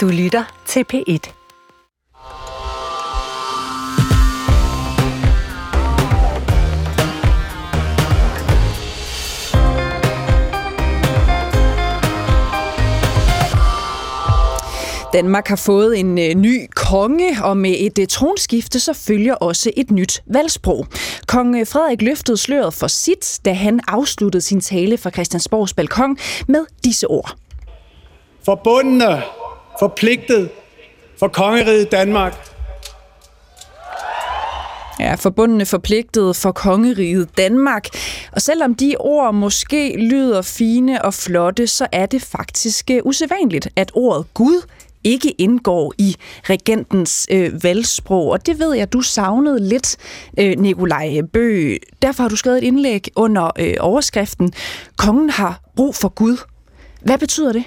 Du lytter til P1. Danmark har fået en øh, ny konge, og med et øh, tronskifte så følger også et nyt valgsprog. Kong Frederik løftede sløret for sit, da han afsluttede sin tale fra Christiansborgs balkon med disse ord. Forbundne, forpligtet for kongeriget Danmark. Ja, forbundne forpligtet for kongeriget Danmark. Og selvom de ord måske lyder fine og flotte, så er det faktisk øh, usædvanligt, at ordet Gud ikke indgår i regentens øh, valgsprog. Og det ved jeg, du savnede lidt, øh, Nikolaj Bø. Derfor har du skrevet et indlæg under øh, overskriften Kongen har brug for Gud. Hvad betyder det?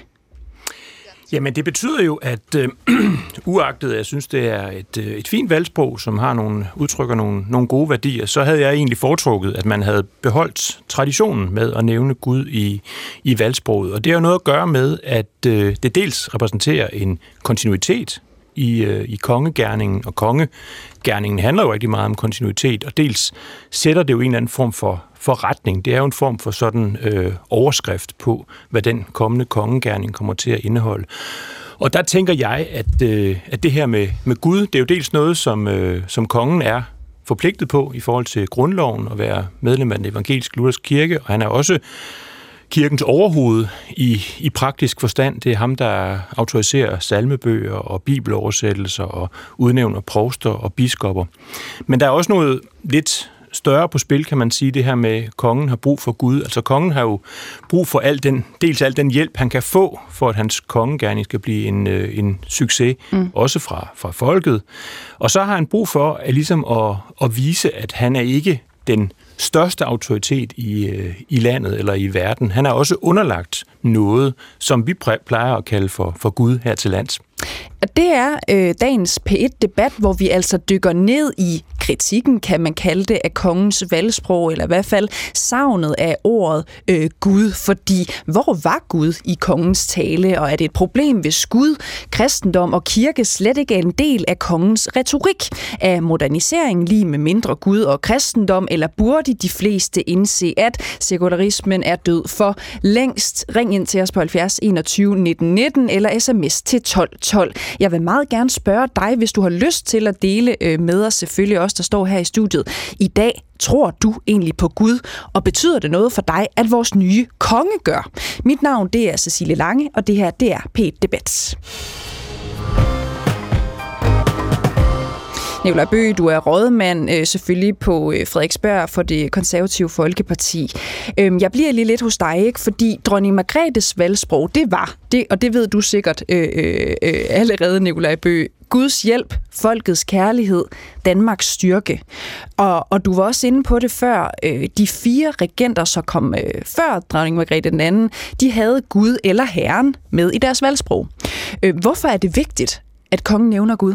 Jamen, det betyder jo, at øh, uagtet, jeg synes, det er et, øh, et fint valgsprog, som har nogle, udtrykker nogle, nogle gode værdier, så havde jeg egentlig foretrukket, at man havde beholdt traditionen med at nævne Gud i, i valgsproget. Og det har jo noget at gøre med, at øh, det dels repræsenterer en kontinuitet i, øh, i kongegærningen, og kongegærningen handler jo rigtig meget om kontinuitet, og dels sætter det jo en eller anden form for, forretning. Det er jo en form for sådan øh, overskrift på, hvad den kommende kongegærning kommer til at indeholde. Og der tænker jeg, at, øh, at det her med, med Gud, det er jo dels noget, som, øh, som kongen er forpligtet på i forhold til grundloven at være medlem af den evangeliske lutherske kirke, og han er også kirkens overhoved i, i praktisk forstand. Det er ham, der autoriserer salmebøger og bibeloversættelser og udnævner provster og biskopper. Men der er også noget lidt større på spil, kan man sige, det her med, at kongen har brug for Gud. Altså kongen har jo brug for al den, dels al den hjælp, han kan få, for at hans kongegærning skal blive en, øh, en succes, mm. også fra, fra folket. Og så har han brug for at, ligesom at, at vise, at han er ikke den største autoritet i, øh, i landet eller i verden. Han er også underlagt noget, som vi plejer at kalde for, for Gud her til lands. Det er øh, dagens P1-debat, hvor vi altså dykker ned i kritikken, kan man kalde det, af kongens valgsprog, eller i hvert fald savnet af ordet øh, Gud. Fordi hvor var Gud i kongens tale, og er det et problem, hvis Gud, kristendom og kirke slet ikke er en del af kongens retorik? Er modernisering lige med mindre Gud og kristendom, eller burde de fleste indse, at sekularismen er død for længst? Ring ind til os på 70 21 19 19 eller sms til 12 12. Jeg vil meget gerne spørge dig, hvis du har lyst til at dele øh, med os, selvfølgelig også, der står her i studiet i dag. Tror du egentlig på Gud, og betyder det noget for dig, at vores nye konge gør? Mit navn det er Cecilie Lange, og det her det er P1 Debat. Nicolai Bøge, du er rådmand øh, selvfølgelig på øh, Frederiksberg for det konservative Folkeparti. Øhm, jeg bliver lige lidt hos dig, ikke? fordi dronning Margrethes valgsprog, det var, det, og det ved du sikkert øh, øh, øh allerede, Nicolai Bøge, Guds hjælp, folkets kærlighed, Danmarks styrke. Og, og du var også inde på det før. Øh, de fire regenter, som kom øh, før dronning Margrethe den anden, de havde Gud eller Herren med i deres valgsprog. Øh, hvorfor er det vigtigt, at kongen nævner Gud?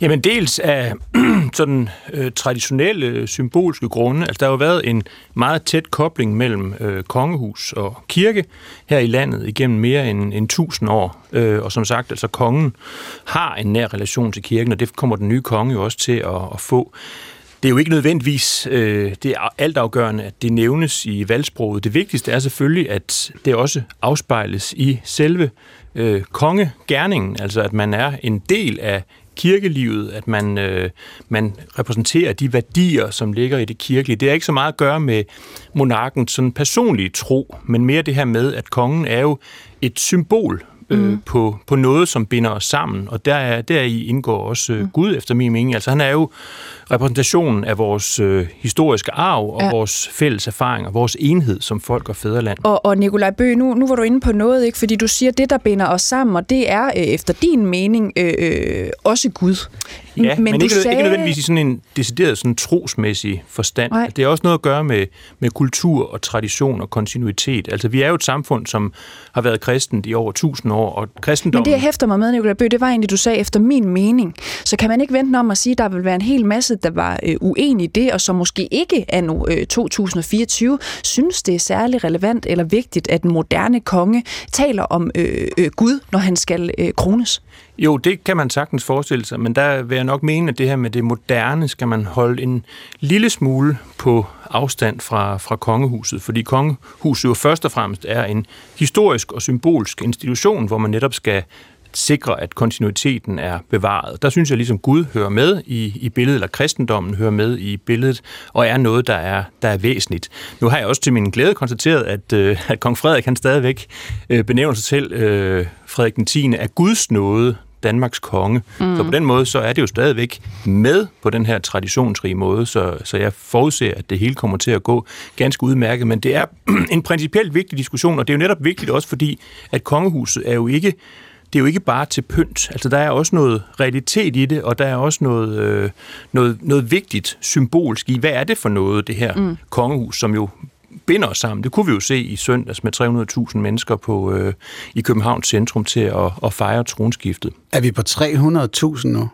Jamen dels af sådan øh, traditionelle øh, symbolske grunde. Altså der har jo været en meget tæt kobling mellem øh, kongehus og kirke her i landet igennem mere end, end 1000 år. Øh, og som sagt, altså kongen har en nær relation til kirken, og det kommer den nye konge jo også til at, at få. Det er jo ikke nødvendigvis øh, det er altafgørende, at det nævnes i valgsproget. Det vigtigste er selvfølgelig, at det også afspejles i selve øh, kongegærningen, altså at man er en del af kirkelivet, at man, øh, man repræsenterer de værdier, som ligger i det kirkelige. Det har ikke så meget at gøre med monarkens sådan personlige tro, men mere det her med, at kongen er jo et symbol øh, mm. på, på noget, som binder os sammen, og der er, der i indgår også øh, mm. Gud, efter min mening. Altså han er jo repræsentationen af vores øh, historiske arv og ja. vores fælles erfaringer, vores enhed som folk og fædreland. Og, og Nikolaj Bø, nu, nu var du inde på noget, ikke? fordi du siger, at det, der binder os sammen, og det er øh, efter din mening øh, øh, også Gud. Ja, men, men ikke, sagde... ikke nødvendigvis i sådan en decideret sådan trosmæssig forstand. Nej. Det har også noget at gøre med, med kultur og tradition og kontinuitet. Altså vi er jo et samfund, som har været kristent i over tusind år, år, og kristendommen... Men det, jeg hæfter mig med, Nicolai Bø, det var egentlig, du sagde, efter min mening. Så kan man ikke vente om at sige, at der vil være en hel masse, der var øh, uenige i det, og som måske ikke er nu øh, 2024, synes det er særlig relevant eller vigtigt, at en moderne konge taler om øh, øh, Gud, når han skal øh, krones? Jo, det kan man sagtens forestille sig, men der vil jeg nok mene, at det her med det moderne skal man holde en lille smule på afstand fra, fra kongehuset, fordi kongehuset jo først og fremmest er en historisk og symbolsk institution, hvor man netop skal sikre, at kontinuiteten er bevaret. Der synes jeg ligesom Gud hører med i, i billedet, eller kristendommen hører med i billedet, og er noget, der er, der er væsentligt. Nu har jeg også til min glæde konstateret, at, øh, at kong Frederik han stadigvæk øh, benævner sig selv, øh, Frederik den 10. af Guds nåde, Danmarks konge. Mm. Så på den måde, så er det jo stadigvæk med på den her traditionsrige måde, så, så jeg forudser, at det hele kommer til at gå ganske udmærket. Men det er en principielt vigtig diskussion, og det er jo netop vigtigt også, fordi at kongehuset er jo ikke det er jo ikke bare til pynt. Altså, der er også noget realitet i det, og der er også noget, øh, noget, noget vigtigt symbolsk i, hvad er det for noget, det her mm. kongehus, som jo binder os sammen. Det kunne vi jo se i søndags med 300.000 mennesker på, øh, i Københavns centrum til at, at fejre tronskiftet. Er vi på 300.000 nu?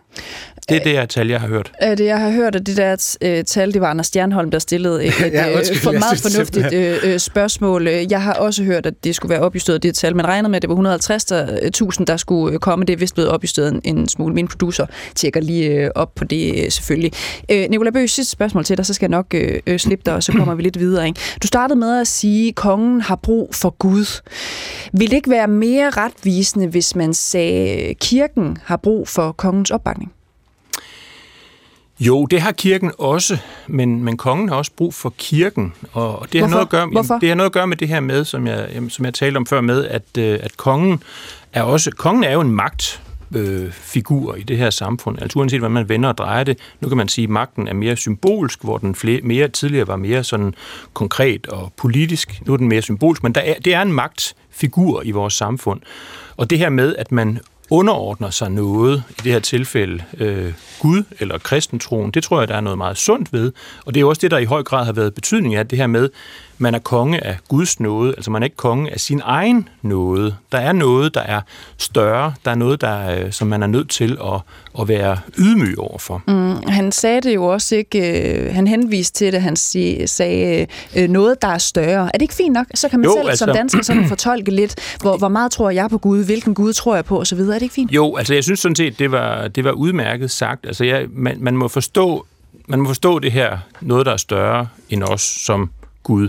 Det er det her tal, jeg har hørt. Det, jeg har hørt, at det der uh, tal, det var Anders Stjernholm, der stillede et, ja, øh, undskyld, for meget fornuftigt uh, spørgsmål. Jeg har også hørt, at det skulle være opjusteret, det tal. Man regnede med, at det var 150.000, der skulle komme. Det er vist blevet opjusteret en, smule. Min producer tjekker lige op på det, selvfølgelig. Uh, Nicolai Bøge, sidste spørgsmål til dig, så skal jeg nok uh, slippe dig, og så kommer vi lidt videre. Ikke? Du startede med at sige, at kongen har brug for Gud. Vil det ikke være mere retvisende, hvis man sagde, at kirken har brug for kongens opbakning? Jo, det har kirken også, men, men kongen har også brug for kirken. Og det har, noget at gøre, Hvorfor? det har noget at gøre med det her med, som jeg, som jeg talte om før med, at, øh, at kongen er også kongen er jo en magt øh, figur i det her samfund. Altså uanset hvordan man vender og drejer det. Nu kan man sige, at magten er mere symbolsk, hvor den flere, mere tidligere var mere sådan konkret og politisk. Nu er den mere symbolsk, men der er, det er en magtfigur i vores samfund. Og det her med, at man underordner sig noget, i det her tilfælde øh, Gud eller kristentroen, det tror jeg, der er noget meget sundt ved. Og det er også det, der i høj grad har været betydning af det her med, man er konge af Guds nåde, altså man er ikke konge af sin egen nåde. Der er noget, der er større, der er noget, der, øh, som man er nødt til at, at være ydmyg overfor. Mm, han sagde det jo også ikke, øh, han henviste til det, han sig, sagde øh, noget, der er større. Er det ikke fint nok? Så kan man jo, selv altså, som dansker sådan fortolke lidt, hvor, hvor meget tror jeg på Gud, hvilken Gud tror jeg på osv. Er det ikke fint? Jo, altså jeg synes sådan set, det var, det var udmærket sagt. Altså jeg, man, man, må forstå, man må forstå det her, noget der er større end os som Gud.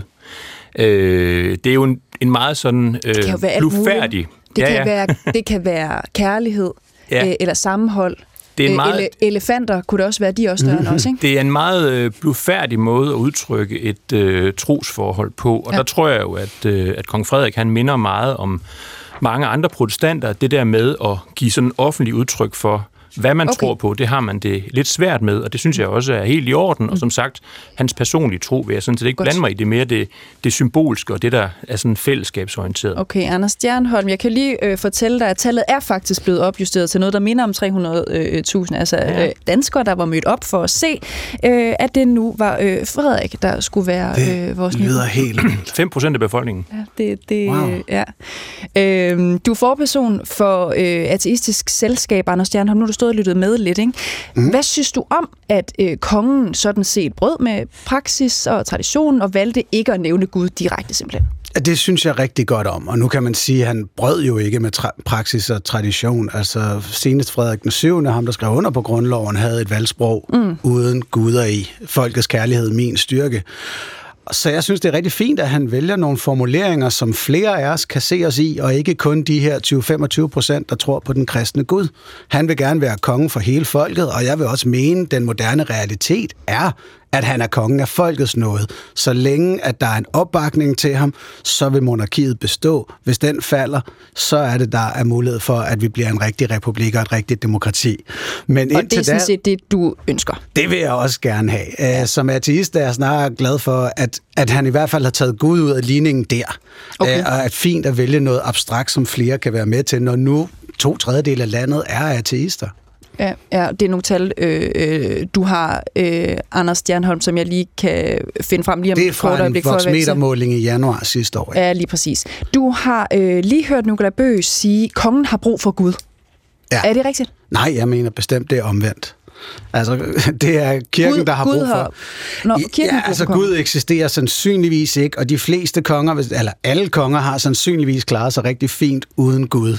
Øh, det er jo en, en meget sådan øh, det kan jo være blufærdig. Det, ja, kan ja. Være, det kan være kærlighed ja. øh, eller sammenhold. Det er en meget... Ele- elefanter kunne det også være, de også større end os, ikke? Det er en meget øh, blufærdig måde at udtrykke et øh, trosforhold på, og ja. der tror jeg jo, at, øh, at kong Frederik han minder meget om mange andre protestanter, det der med at give sådan offentlig udtryk for, hvad man okay. tror på, det har man det lidt svært med, og det synes jeg også er helt i orden. Mm. Og som sagt, hans personlige tro vil jeg sådan set ikke Godt. blande mig i. Det mere det, det symbolske og det, der er sådan fællesskabsorienteret. Okay, Anders Stjernholm, jeg kan lige øh, fortælle dig, at tallet er faktisk blevet opjusteret til noget, der minder om 300.000. Altså ja. øh, danskere, der var mødt op for at se, øh, at det nu var øh, Frederik, der skulle være øh, vores nye. Det lyder helt 5 procent af befolkningen. Ja, det, det, wow. ja. Øh, du er forperson for øh, ateistisk selskab, Anders Stjernholm. Nu er du stået og lyttet med lidt. Ikke? Mm. Hvad synes du om, at øh, kongen sådan set brød med praksis og tradition og valgte ikke at nævne Gud direkte simpelthen? Det synes jeg rigtig godt om, og nu kan man sige, at han brød jo ikke med tra- praksis og tradition. Altså senest Frederik den 7., ham der skrev under på grundloven, havde et valgsprog mm. uden guder i. Folkets kærlighed, min styrke. Så jeg synes, det er rigtig fint, at han vælger nogle formuleringer, som flere af os kan se os i, og ikke kun de her 20-25 procent, der tror på den kristne Gud. Han vil gerne være konge for hele folket, og jeg vil også mene, at den moderne realitet er, at han er kongen af folkets nåde. Så længe at der er en opbakning til ham, så vil monarkiet bestå. Hvis den falder, så er det, der er mulighed for, at vi bliver en rigtig republik og et rigtigt demokrati. Men og det er sådan set det, du ønsker? Det vil jeg også gerne have. Ja. Som ateist er jeg snart glad for, at, at han i hvert fald har taget Gud ud af ligningen der. Okay. Og at fint at vælge noget abstrakt, som flere kan være med til, når nu to tredjedel af landet er ateister. Ja, ja det er nogle tal, øh, øh, du har, øh, Anders Stjernholm, som jeg lige kan finde frem lige om Det er fra en voksmetermåling i januar sidste år. Ja, ja lige præcis. Du har øh, lige hørt Nicolai Bøge sige, kongen har brug for Gud. Ja. Er det rigtigt? Nej, jeg mener bestemt, det er omvendt. Altså, det er kirken, Gud, der har Gud brug for... Har... Nå, kirken ja, altså Gud eksisterer sandsynligvis ikke, og de fleste konger, eller alle konger, har sandsynligvis klaret sig rigtig fint uden Gud.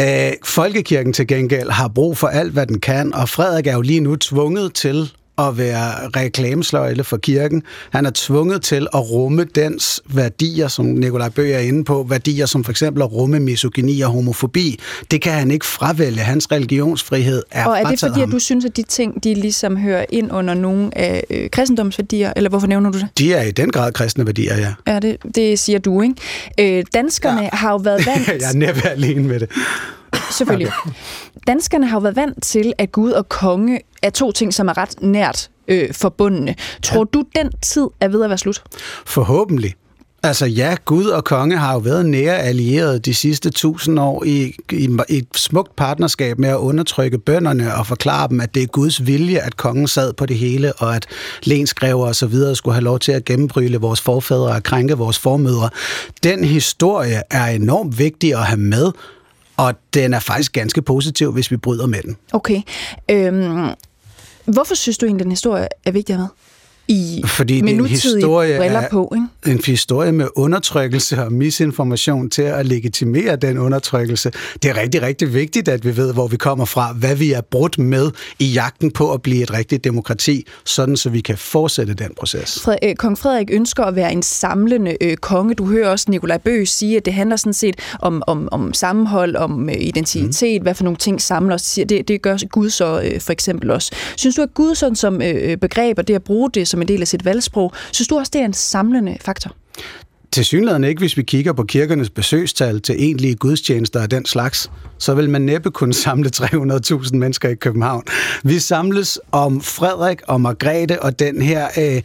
Øh, folkekirken til gengæld har brug for alt, hvad den kan, og Frederik er jo lige nu tvunget til at være reklamesløjle for kirken. Han er tvunget til at rumme dens værdier, som Nikolaj Bøge er inde på, værdier som for eksempel at rumme misogyni og homofobi. Det kan han ikke fravælge. Hans religionsfrihed er Og er det fordi, ham. at du synes, at de ting, de ligesom hører ind under nogle af øh, kristendomsværdier, eller hvorfor nævner du det? De er i den grad kristne værdier, ja. Ja, det, det siger du, ikke? Øh, danskerne ja. har jo været vant... jeg er næppe alene med det. Selvfølgelig. Danskerne har jo været vant til, at Gud og konge er to ting, som er ret nært øh, forbundne. Tror du, den tid er ved at være slut? Forhåbentlig. Altså ja, Gud og konge har jo været nære allierede de sidste tusind år i, i, i et smukt partnerskab med at undertrykke bønderne og forklare dem, at det er Guds vilje, at kongen sad på det hele, og at lenskræver og så videre skulle have lov til at gennembryle vores forfædre og krænke vores formødre. Den historie er enormt vigtig at have med, og den er faktisk ganske positiv, hvis vi bryder med den. Okay. Øhm, hvorfor synes du egentlig, den historie er vigtig at have med? I Fordi det er en historie, briller på, ikke? en historie med undertrykkelse og misinformation til at legitimere den undertrykkelse. Det er rigtig, rigtig vigtigt, at vi ved, hvor vi kommer fra, hvad vi er brudt med i jagten på at blive et rigtigt demokrati, sådan så vi kan fortsætte den proces. Fred, øh, Kong Frederik ønsker at være en samlende øh, konge. Du hører også Nikolaj Bøge sige, at det handler sådan set om, om, om sammenhold, om øh, identitet, mm. hvad for nogle ting samler os. Det, det gør Gud så øh, for eksempel også. Synes du, at Gud sådan som øh, begreb, og det at bruge det som en del af sit valgsprog. Synes du også, det er en samlende faktor? Til synligheden ikke, hvis vi kigger på kirkernes besøgstal til egentlige gudstjenester af den slags, så vil man næppe kunne samle 300.000 mennesker i København. Vi samles om Frederik og Margrethe og den her øh,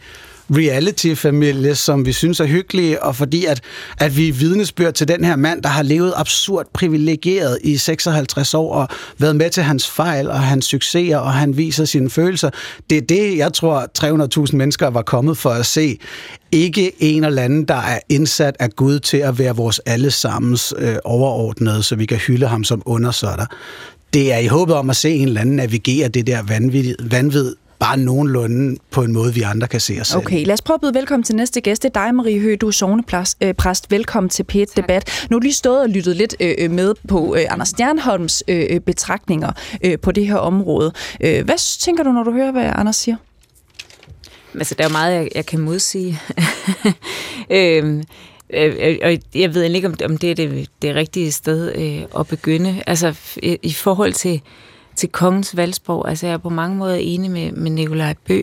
reality-familie, som vi synes er hyggelige, og fordi at, at vi er vidnesbyrd til den her mand, der har levet absurd privilegeret i 56 år, og været med til hans fejl og hans succeser, og han viser sine følelser. Det er det, jeg tror, 300.000 mennesker var kommet for at se. Ikke en eller anden, der er indsat af Gud til at være vores allesammens øh, overordnede, så vi kan hylde ham som undersøtter. Det er i håbet om at se en eller anden navigere det der vanvid, vanvid bare nogenlunde på en måde, vi andre kan se os selv. Okay, lad os prøve at byde velkommen til næste gæst. Det er dig, Marie Høgh, du er sovnepræst. Øh, velkommen til p Debat. Nu har du lige stået og lyttet lidt øh, øh, med på Anders Stjernholms betragtninger på det her område. Hvad tænker du, når du hører, hvad Anders siger? Altså, der er jo meget, jeg, jeg kan modsige. øhm, og jeg ved ikke, om det er det, det rigtige sted at begynde. Altså, i forhold til til kongens valgsprog. Altså jeg er på mange måder enig med, med Nikolaj Bø.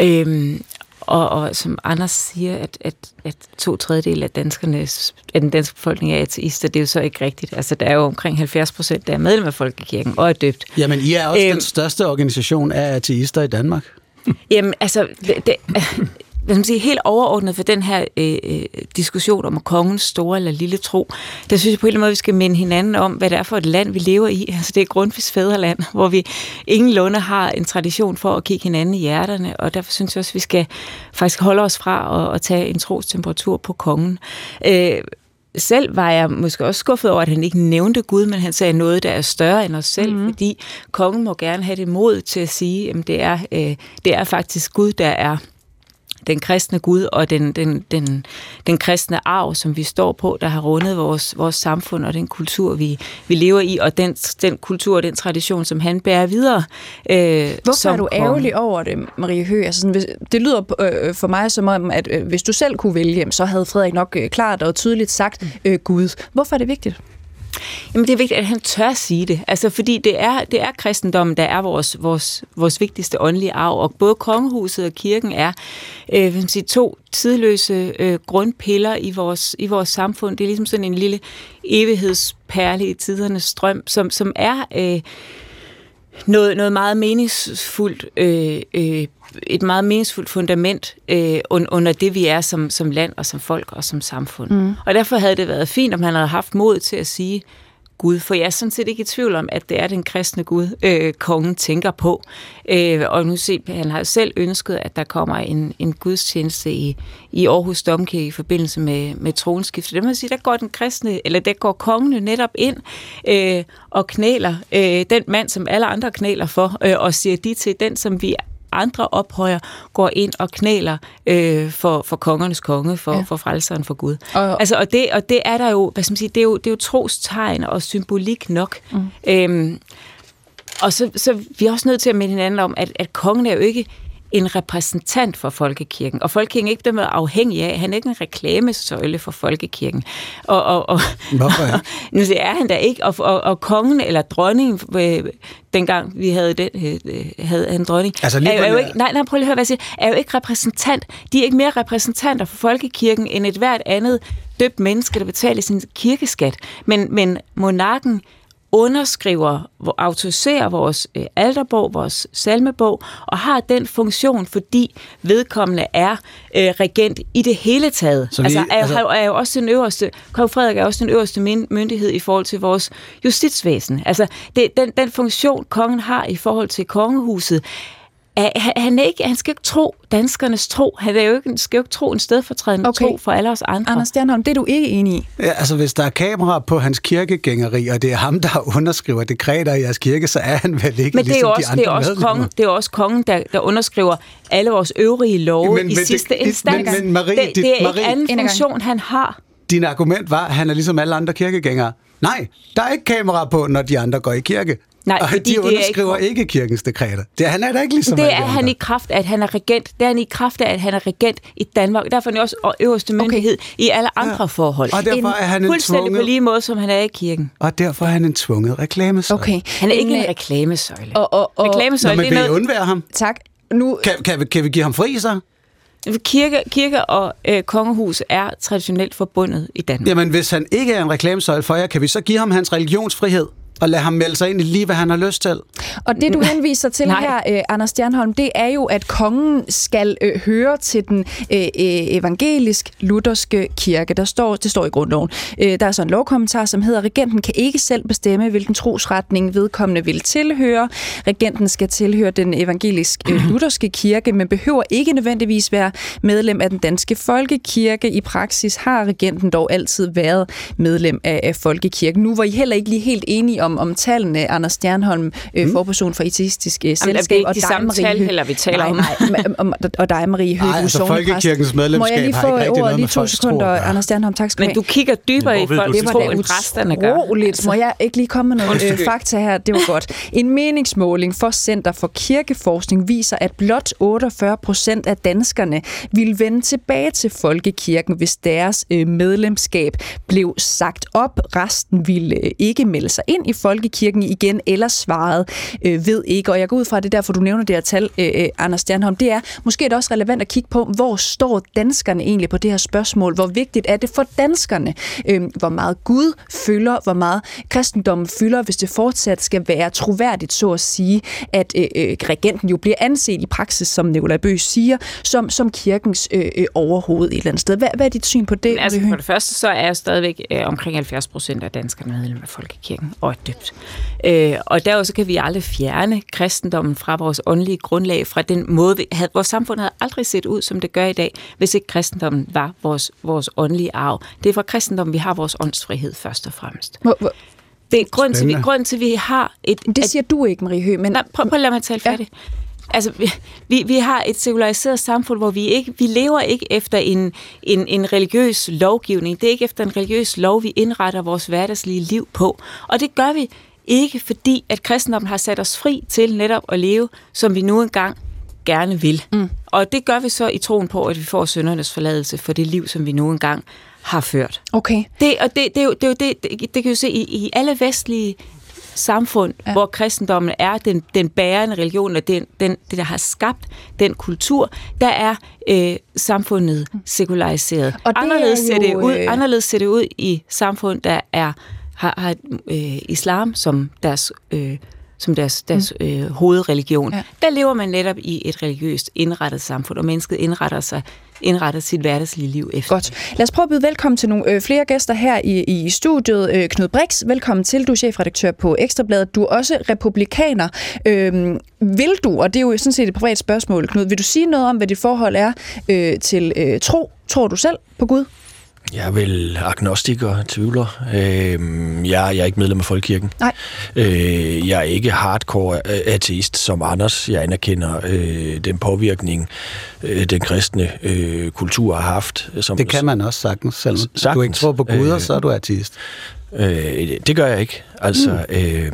Øhm, og, og som Anders siger, at, at, at to tredjedel af, danskernes, af den danske befolkning er ateister, det er jo så ikke rigtigt. Altså, der er jo omkring 70 procent, der er medlem af Folkekirken og er døbt. Jamen, I er også øhm, den største organisation af ateister i Danmark. Jamen, altså, det, det, hvad skal man sige, helt overordnet for den her øh, øh, diskussion om kongens store eller lille tro, der synes jeg på en eller anden måde, vi skal minde hinanden om, hvad det er for et land, vi lever i. Altså det er Grundtvigs fædreland, hvor vi ingenlunde har en tradition for at kigge hinanden i hjerterne, og derfor synes jeg også, vi skal faktisk holde os fra at, at tage en trostemperatur på kongen. Øh, selv var jeg måske også skuffet over, at han ikke nævnte Gud, men han sagde noget, der er større end os selv, mm. fordi kongen må gerne have det mod til at sige, at det er, øh, det er faktisk Gud, der er den kristne Gud og den, den, den, den kristne arv, som vi står på, der har rundet vores, vores samfund og den kultur, vi, vi lever i, og den, den kultur og den tradition, som han bærer videre. Øh, Hvorfor er du ærgerlig over det, Marie Høgh? Altså sådan, det lyder øh, for mig som om, at øh, hvis du selv kunne vælge, så havde Frederik nok øh, klart og tydeligt sagt øh, Gud. Hvorfor er det vigtigt? Jamen det er vigtigt, at han tør sige det. Altså fordi det er, det er kristendommen, der er vores, vores, vores vigtigste åndelige arv. Og både kongehuset og kirken er øh, vil sige, to tidløse øh, grundpiller i vores, i vores samfund. Det er ligesom sådan en lille evighedsperle i tidernes strøm, som, som er... Øh, noget, noget meget meningsfuldt, øh, øh, et meget meningsfuldt fundament øh, under det, vi er som, som land og som folk og som samfund. Mm. Og derfor havde det været fint, om han havde haft mod til at sige, Gud, for jeg er sådan set ikke i tvivl om, at det er den kristne Gud, øh, kongen tænker på. Øh, og nu se, han har selv ønsket, at der kommer en, en gudstjeneste i, i Aarhus Domkirke i forbindelse med, med tronskiftet. Det må sige, der går den kristne, eller der går kongen netop ind øh, og knæler øh, den mand, som alle andre knæler for, øh, og siger de til den, som vi andre ophøjer går ind og knæler øh, for, for kongernes konge, for, ja. for frelseren for Gud. Og, altså, og, det, og det er der jo, hvad skal man sige, det er jo, det er jo trostegn og symbolik nok. Mm. Øhm, og så, så vi er også nødt til at minde hinanden om, at, at kongen er jo ikke en repræsentant for folkekirken. Og folkekirken er ikke dem afhængig af. Han er ikke en reklamesøjle for folkekirken. Og, og, og, Hvorfor ikke? nu det er han da ikke. Og, og, og kongen eller dronningen, øh, dengang vi havde den, øh, havde en dronning, Altså, lige er, jo, er jo ikke, nej, nej, prøv lige at høre, hvad jeg siger, er jo ikke repræsentant. De er ikke mere repræsentanter for folkekirken end et hvert andet døbt menneske, der betaler sin kirkeskat. Men, men monarken underskriver, autoriserer vores øh, alterbog, vores salmebog, og har den funktion, fordi vedkommende er øh, regent i det hele taget. Så vi- altså, er, altså- er jo også den øverste, kong Frederik er også den øverste myn- myndighed i forhold til vores justitsvæsen. Altså, det, den, den funktion, kongen har i forhold til kongehuset, han- han, er ikke, han skal ikke tro danskernes tro. Han er jo ikke, skal jo ikke tro en stedfortrædende Okay. tro for alle os andre. Anders Stjernholm, det er du ikke enig i. Ja, altså, hvis der er kamera på hans kirkegængeri, og det er ham, der underskriver dekreter i jeres kirke, så er han vel ikke Men det er ligesom jo de også, andre det er også, kongen, det er også kongen, der, der underskriver alle vores øvrige love Men- men, men i det- sidste det- instans. men- men Marie, det, dit- det er Marie- ikke anden funktion, han har. Din argument var, at han er ligesom alle andre kirkegængere. Nej, der er ikke kamera på, når de andre går i kirke. Nej, og fordi de det er underskriver ikke- ikke, kirkens dekreter. Det, han er da ikke ligesom Det er han i kraft af, at han er regent. Det er han i kraft af, at han er regent i Danmark. Derfor er han også øverste myndighed okay. i alle andre Ja. forhold. Og derfor er han en Fuldstændig tvunget- på lige måde, som han er i kirken. Og derfor er han en tvunget reklamesøjle. Okay. Han er ikke Men, en øh, reklamesøjle. Og, og, og, Nå, Reklamesøjle, men det vil I noget... undvære ham? tak. Nu, Kan, kan, vi, kan vi give ham fri så? Kirke, kirke og øh, kongehus er traditionelt forbundet i Danmark. Jamen, hvis han ikke er en reklamesøjle for jer, kan vi så give ham hans religionsfrihed? Og lade ham melde sig ind i lige, hvad han har lyst til? Og det, du henviser til Nej. her, øh, Anders Stjernholm, det er jo, at kongen skal øh, høre til den øh, øh, evangelisk-lutherske kirke. Der står, det står i grundloven. Øh, der er så en lovkommentar, som hedder, regenten kan ikke selv bestemme, hvilken trosretning vedkommende vil tilhøre. Regenten skal tilhøre den evangelisk-lutherske kirke, men behøver ikke nødvendigvis være medlem af den danske folkekirke. I praksis har regenten dog altid været medlem af, af folkekirken. Nu var I heller ikke lige helt enige om, om tallene, Anders Stjernholm, øh, Mm. forperson for Etistisk øh, Jamen, det er Selskab, ikke og de samme Marie tal Høgh. heller, vi taler nej, om. Nej, om- og dig, Marie Høgh, Nej, du er altså, folkekirkens Må medlemskab jeg lige har få noget ordet lige to sekunder, gøre. Anders Stjernholm, tak skal du Men du kigger dybere i folks det? tro, Det var da end præsterne gør. utroligt. Altså. Må jeg ikke lige komme med nogle øh, fakta her? Det var godt. En meningsmåling for Center for Kirkeforskning viser, at blot 48 procent af danskerne ville vende tilbage til folkekirken, hvis deres øh, medlemskab blev sagt op. Resten ville øh, ikke melde sig ind i folkekirken igen, eller svarede øh, ved ikke. Og jeg går ud fra, at det er derfor, du nævner det her tal, øh, øh, Anders Stjernholm. Det er måske er det også relevant at kigge på, hvor står danskerne egentlig på det her spørgsmål? Hvor vigtigt er det for danskerne? Øh, hvor meget Gud fylder, hvor meget kristendommen fylder, hvis det fortsat skal være troværdigt, så at sige, at øh, øh, regenten jo bliver anset i praksis, som Nikolaj Bøge siger, som, som kirkens øh, øh, overhoved et eller andet sted. Hvad, hvad er dit syn på det? Men altså, for det første, så er jo stadigvæk øh, omkring 70 procent af danskerne medlem af Folkekirken og er døbt. Øh, og derudover så kan vi aldrig fjerne kristendommen fra vores åndelige grundlag, fra den måde, vi havde, vores samfund havde aldrig set ud, som det gør i dag, hvis ikke kristendommen var vores, vores åndelige arv. Det er fra kristendommen, vi har vores åndsfrihed først og fremmest. Hvor, hvor, Det er grund til, vi, grund til, at vi har et... det at- siger du ikke, Marie Høgh, men Nej, prøv, prøv at lade mig tale Ja. Altså, vi- vi, har et sekulariseret samfund, hvor vi ikke vi lever ikke efter en, en, en religiøs lovgivning. Det er ikke efter en religiøs lov, vi indretter vores hverdagslige liv på. Og det gør vi ikke, fordi at kristendommen har sat os fri til netop at leve, som vi nu engang gerne vil. Mm. Og det gør vi så i troen på, at vi får søndernes forladelse for det liv, som vi nu engang har ført. okay. Det, og det, det, er jo, det, det, det, det kan jo se i, i alle vestlige samfund, ja. hvor kristendommen er den, den bærende religion, og den, den, det, der har skabt den kultur, der er øh, samfundet sekulariseret. Og det anderledes, er ser jo, det ud, øh, anderledes ser det ud i samfund, der er har, har øh, islam som deres... Øh, som deres, deres mm. øh, hovedreligion. Ja. Der lever man netop i et religiøst indrettet samfund, og mennesket indretter sig indretter sit hverdagslige liv efter. Godt. Lad os prøve at byde velkommen til nogle øh, flere gæster her i, i studiet. Øh, Knud Brix, velkommen til. Du er chefredaktør på Ekstrabladet. Du er også republikaner. Øh, vil du, og det er jo sådan set et privat spørgsmål, Knud, vil du sige noget om, hvad dit forhold er øh, til øh, tro? Tror du selv på Gud? Jeg er vel agnostiker, tvivler. Øh, jeg, jeg er ikke medlem af Folkekirken. Nej. Øh, jeg er ikke hardcore ateist som Anders. Jeg anerkender øh, den påvirkning, øh, den kristne øh, kultur har haft. Som, Det kan man også sagtens, selvom Sagtens. du ikke tror på guder, Øh, så er du ateist. Øh, det gør jeg ikke. Altså, mm. øh,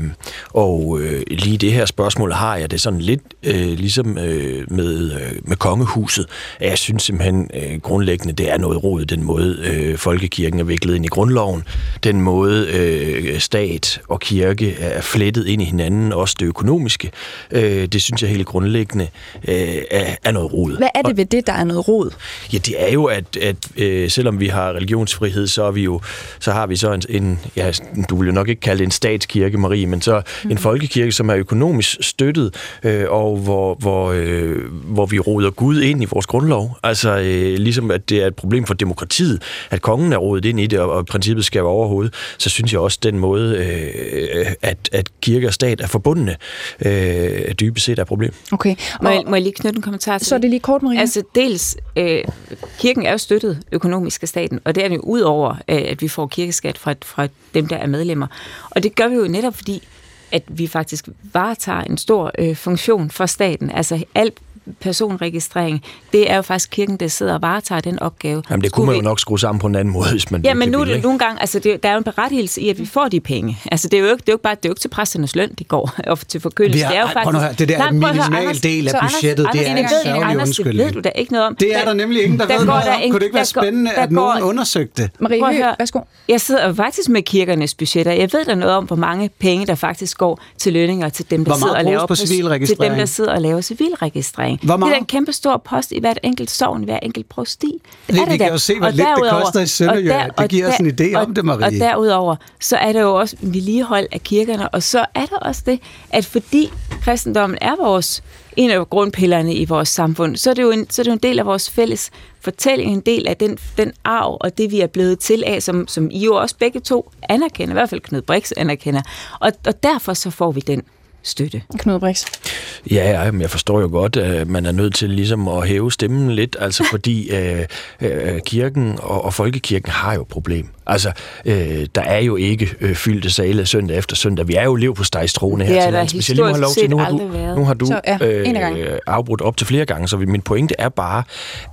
og øh, lige det her spørgsmål har jeg det sådan lidt øh, ligesom øh, med, øh, med kongehuset. Jeg synes simpelthen øh, grundlæggende, det er noget rod, den måde øh, folkekirken er viklet ind i grundloven, den måde øh, stat og kirke er flettet ind i hinanden, også det økonomiske. Øh, det synes jeg helt grundlæggende øh, er, er noget rod. Hvad er det ved det, der er noget rod? Ja, det er jo, at, at øh, selvom vi har religionsfrihed, så, er vi jo, så har vi så en, en, ja, du vil jo nok ikke kalde det en statskirke, Marie, men så mm. en folkekirke, som er økonomisk støttet, øh, og hvor, hvor, øh, hvor vi roder Gud ind i vores grundlov. Altså, øh, ligesom at det er et problem for demokratiet, at kongen er rodet ind i det, og, og princippet skal være overhovedet, så synes jeg også, den måde, øh, at, at kirke og stat er forbundne, øh, dybest set er et problem. Okay. Må, jeg, Og, må jeg lige knytte en kommentar til så er det lige kort, Maria. Altså dels, øh, kirken er jo støttet økonomisk af staten, og det er det jo ud over, øh, at vi får kirkeskat fra, fra dem, der er medlemmer. Og det gør vi jo netop fordi, at vi faktisk varetager en stor øh, funktion for staten. Altså alt personregistrering, det er jo faktisk kirken, der sidder og varetager den opgave. Jamen, det kunne Skulle man vi- jo nok skrue sammen på en anden måde, hvis man Ja, men nu er det nogle gange, altså det, der er jo en berettigelse i, at vi får de penge. Altså det er jo ikke, det er jo ikke bare, det er jo ikke til præsternes løn, de går, og til forkyndelse. Vi det er jo at høre, det der er høre, minimal Anders, del af budgettet, det er det en sørgelig Anders, det undskyldning. ved du da ikke noget om. Det er der nemlig ingen, der, der ved noget der om. en- Kunne det ikke være der spændende, der at nogen undersøgte det? Marie Høgh, værsgo. Jeg sidder faktisk med kirkernes budgetter. Jeg ved da noget om, hvor mange penge, der faktisk går til lønninger til dem, der sidder og laver på til dem, der sidder og laver civilregistrering. Hvor Det er meget? en kæmpe stor post i hvert enkelt sovn, i hver enkelt prosti. Det Det- er vi det kan da. jo se, hvor Og lidt det koster i Sønderjylland. der- Det giver os en idé om og- det, Marie. Og derudover, så er der jo også vedligehold af kirkerne, og så er der også det, at fordi kristendommen er vores en af grundpillerne i vores samfund, så er det jo en, så er det jo en del af vores fælles fortælling, en del af den, den arv og det, vi er blevet til af, som, som I jo også begge to anerkender, i hvert fald Knud Brix anerkender. Og, og derfor så får vi den støtte. Knud Brix. Ja, ja, men jeg forstår jo godt, at man er nødt til ligesom at hæve stemmen lidt, altså fordi øh, øh, kirken og, og folkekirken har jo et problem. Altså, øh, der er jo ikke øh, fyldte sale søndag efter søndag. Vi er jo lev på stejstroende her er til lands. Hvis jeg lige lov til, nu har du, været. nu har du Så, ja, øh, afbrudt op til flere gange, så min pointe er bare,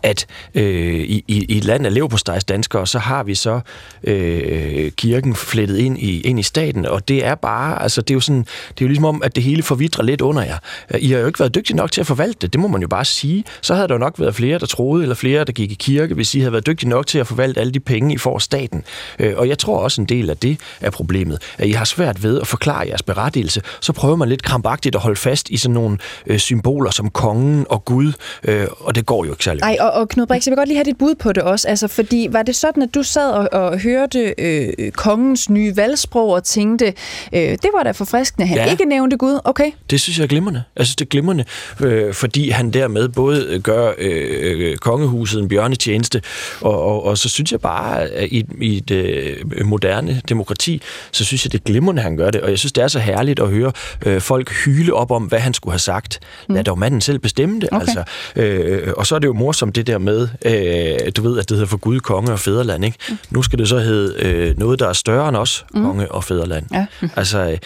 at øh, i, i, i et land af lev på danskere, så har vi så øh, kirken flettet ind i, ind i staten, og det er bare, altså det er jo sådan, det er jo ligesom om, at det hele forvidrer lidt under jer. I har jo ikke været dygtige nok til at forvalte det, det må man jo bare sige. Så havde der jo nok været flere, der troede, eller flere, der gik i kirke, hvis I havde været dygtige nok til at forvalte alle de penge, I får staten. Øh, og jeg tror også en del af det er problemet, at I har svært ved at forklare jeres berettigelse, så prøver man lidt krampagtigt at holde fast i sådan nogle øh, symboler som kongen og Gud, øh, og det går jo ikke særlig Nej, og, og Knud Brix, jeg vil godt lige have dit bud på det også. Altså, fordi var det sådan, at du sad og, og hørte øh, kongens nye valgsprog og tænkte, øh, det var da forfriskende, han Ja. ikke nævnte Gud. Okay, Det synes jeg er glimrende. Jeg synes, det er glimrende, øh, fordi han dermed både gør øh, kongehuset en bjørnetjeneste, og, og, og så synes jeg bare, at i, i et øh, moderne demokrati, så synes jeg, det er glimrende, han gør det. Og jeg synes, det er så herligt at høre øh, folk hyle op om, hvad han skulle have sagt. Lad dog manden selv bestemme det. Okay. Altså, øh, og så er det jo morsomt det der med, øh, du ved, at det hedder for Gud, konge og fædreland. Ikke? Nu skal det så hedde øh, noget, der er større end os, konge og fædreland. Ja. Altså, øh,